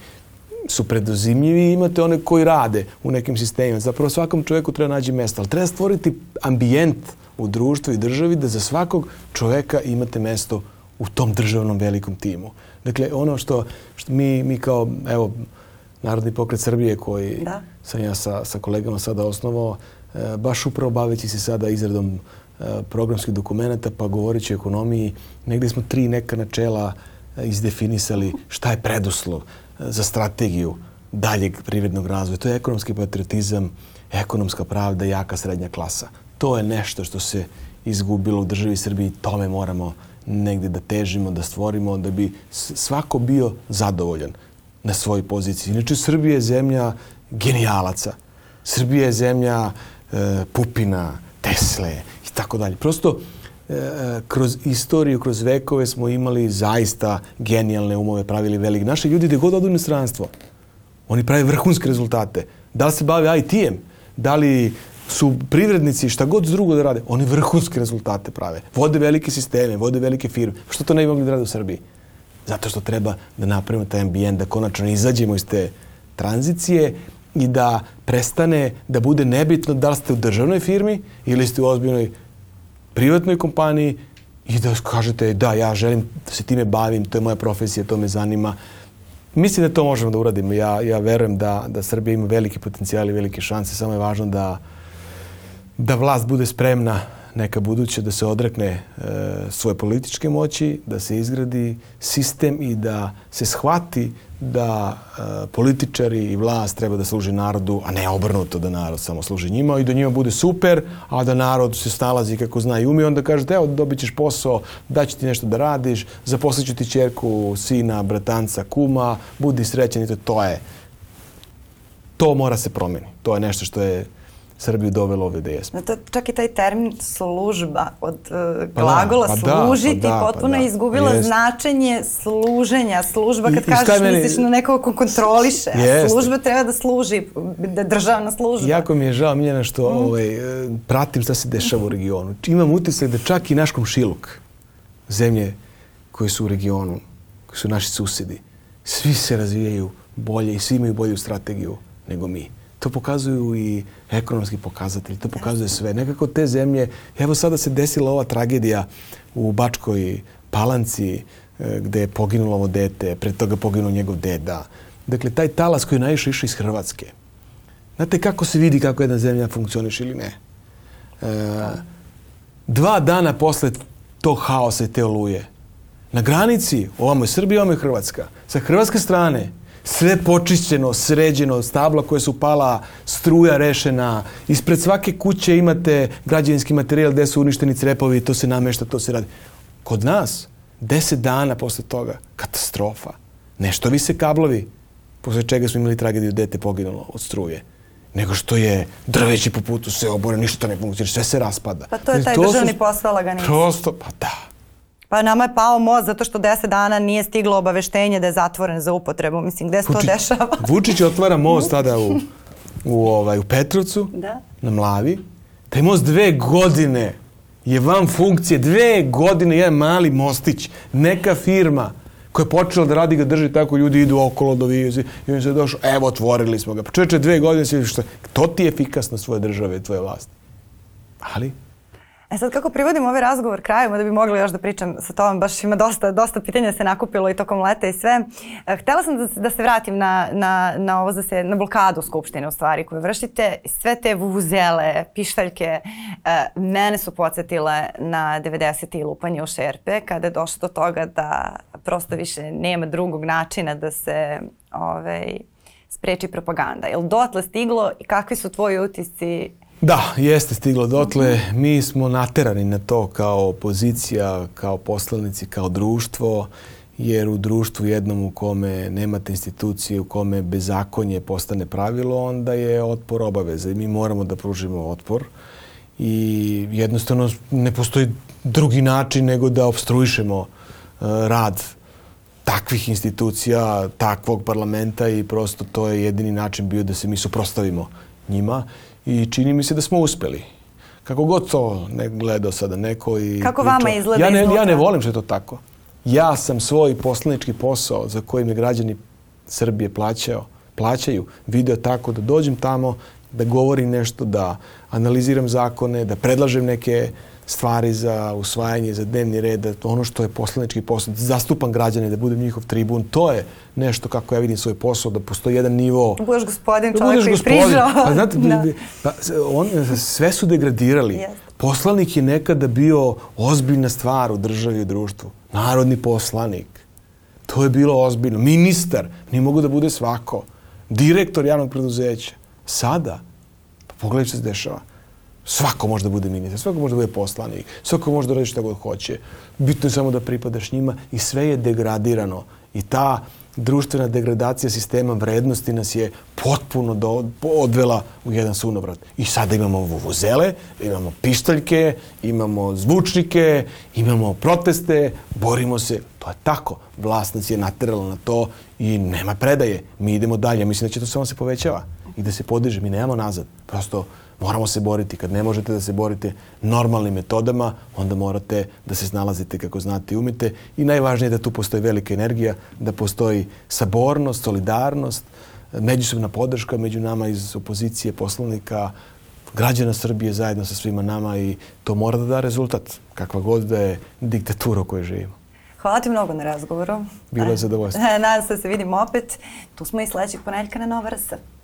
su preduzimljivi i imate one koji rade u nekim sistemima. Zapravo svakom čovjeku treba naći mesto, ali treba stvoriti ambijent u društvu i državi da za svakog čovjeka imate mesto u tom državnom velikom timu. Dakle, ono što, što mi, mi kao, evo, Narodni pokret Srbije koji da. sam ja sa, sa kolegama sada osnovao, e, baš upravo baveći se sada izradom e, programskih dokumenta, pa govoreći o ekonomiji, negdje smo tri neka načela e, izdefinisali šta je preduslov za strategiju daljeg privrednog razvoja. To je ekonomski patriotizam, ekonomska pravda, jaka srednja klasa. To je nešto što se izgubilo u državi Srbiji. Tome moramo negde da težimo, da stvorimo, da bi svako bio zadovoljan na svojoj poziciji. Inače, Srbija je zemlja genijalaca. Srbija je zemlja e, Pupina, Tesle i tako dalje. Prosto, kroz istoriju, kroz vekove smo imali zaista genijalne umove, pravili velik. Naši ljudi gde god odu u stranstvo, oni prave vrhunske rezultate. Da li se bave IT-em, da li su privrednici, šta god drugo da rade, oni vrhunske rezultate prave. Vode velike sisteme, vode velike firme. Što to ne bi mogli da rade u Srbiji? Zato što treba da napravimo taj ambijent, da konačno izađemo iz te tranzicije i da prestane da bude nebitno da li ste u državnoj firmi ili ste u ozbiljnoj privatnoj kompaniji i da kažete da ja želim da se time bavim, to je moja profesija, to me zanima. Mislim da to možemo da uradimo. Ja, ja verujem da, da Srbija ima veliki potencijal i velike šanse, samo je važno da, da vlast bude spremna neka buduća da se odrekne e, svoje političke moći, da se izgradi sistem i da se shvati da e, političari i vlast treba da služi narodu, a ne obrnuto da narod samo služi njima i da njima bude super, a da narod se snalazi kako zna i umije, onda kažete, evo dobit ćeš posao, daću ti nešto da radiš, zaposlit ti čerku, sina, bratanca, kuma, budi srećan i to, to je. To mora se promeni. To je nešto što je Srbiju dovelo ovdje da jesmo. To, čak i taj termin služba od uh, glagola pa da, služiti pa da, potpuno pa da, izgubila jest. značenje služenja. Služba kad I, kažeš meni... misliš na nekog ko kontroliše. A služba treba da služi, da državna služba. Jako mi je žao Miljana što mm. ovaj, e, pratim šta se dešava u regionu. Imam utisak da čak i naš komšiluk, zemlje koje su u regionu, koji su naši susedi, Svi se razvijaju bolje i svi imaju bolju strategiju nego mi. To pokazuju i ekonomski pokazatelji, to pokazuje sve. Nekako te zemlje, evo sada se desila ova tragedija u Bačkoj Palanci, e, gde je poginulo ovo dete, pred toga poginuo njegov deda. Dakle, taj talas koji je najviše išao iz Hrvatske. Znate kako se vidi kako jedna zemlja funkcioniš ili ne? E, dva dana posle tog haosa te oluje, na granici, ovamo je Srbija, ovamo je Hrvatska, sa hrvatske strane, sve počišćeno, sređeno, stabla koje su pala, struja rešena, ispred svake kuće imate građevinski materijal gde su uništeni crepovi, to se namešta, to se radi. Kod nas, deset dana posle toga, katastrofa. Nešto vi se kablovi, posle čega smo imali tragediju dete poginulo od struje nego što je drveći po putu sve obore, ništa ne funkcioniše, sve se raspada. Pa to je taj to državni su, posao laganica. Prosto, pa da. Pa nama je pao most zato što deset dana nije stiglo obaveštenje da je zatvoren za upotrebu. Mislim, gde se to dešava? Vučić otvara most tada u, u, ovaj, u Petrovcu, da. na Mlavi. Taj most dve godine je van funkcije. Dve godine jedan mali mostić. Neka firma koja je počela da radi ga drži tako, ljudi idu okolo do vijuzi i on se došao, evo, otvorili smo ga. Pa čovječe, dve godine se što, to ti je efikasnost svoje države, tvoje vlasti. Ali, E sad kako privodim ovaj razgovor kraju, da bi mogla još da pričam sa tobom, baš ima dosta, dosta pitanja se nakupilo i tokom leta i sve. E, htela sam da, da se vratim na, na, na ovo za se, na blokadu Skupštine u stvari koju vršite. Sve te vuvuzele, pištaljke, e, mene su podsjetile na 90. lupanje u šerpe kada je došlo do toga da prosto više nema drugog načina da se ovaj, spreči propaganda. Je li dotle stiglo i kakvi su tvoji utisci Da, jeste stiglo dotle. Mi smo naterani na to kao opozicija, kao poslanici, kao društvo, jer u društvu jednom u kome nemate institucije, u kome bezakonje postane pravilo, onda je otpor obaveza i mi moramo da pružimo otpor. I jednostavno ne postoji drugi način nego da obstruišemo uh, rad takvih institucija, takvog parlamenta i prosto to je jedini način bio da se mi suprostavimo njima i čini mi se da smo uspeli. Kako god to ne gledao sada neko i... Kako pričao, vama izgleda ja ne, iznutra? Ja ne volim što je to tako. Ja sam svoj poslanički posao za koji me građani Srbije plaćao, plaćaju, video tako da dođem tamo, da govorim nešto, da analiziram zakone, da predlažem neke stvari za usvajanje, za dnevni red, da ono što je poslanički posao, da zastupam građane, da budem njihov tribun, to je nešto kako ja vidim svoj posao, da postoji jedan nivo... Da budeš gospodin, da čovjek koji prižao. Pa, znate, da. pa, on, sve su degradirali. Yes. Poslanik je nekada bio ozbiljna stvar u državi i društvu. Narodni poslanik. To je bilo ozbiljno. Ministar, nije mogu da bude svako. Direktor javnog preduzeća. Sada, pa pogledaj što se dešava Svako može da bude ministar, svako može da bude poslanik, svako može da radi šta god hoće. Bitno je samo da pripadaš njima i sve je degradirano. I ta društvena degradacija sistema vrednosti nas je potpuno do, odvela u jedan sunovrat. I sada imamo vuvuzele, imamo pištaljke, imamo zvučnike, imamo proteste, borimo se. To je tako. Vlast nas je naterala na to i nema predaje. Mi idemo dalje. Mislim da će to samo se povećava i da se podiže. Mi nemamo nazad. Prosto Moramo se boriti. Kad ne možete da se borite normalnim metodama, onda morate da se snalazite kako znate i umite. I najvažnije je da tu postoji velika energija, da postoji sabornost, solidarnost, međusobna podrška među nama iz opozicije, poslanika, građana Srbije zajedno sa svima nama i to mora da da rezultat, kakva god da je diktatura u kojoj živimo. Hvala ti mnogo na razgovoru. Bilo je zadovoljstvo. Nadam se da se vidimo opet. Tu smo i sledećeg ponedjeljka na Nova RS.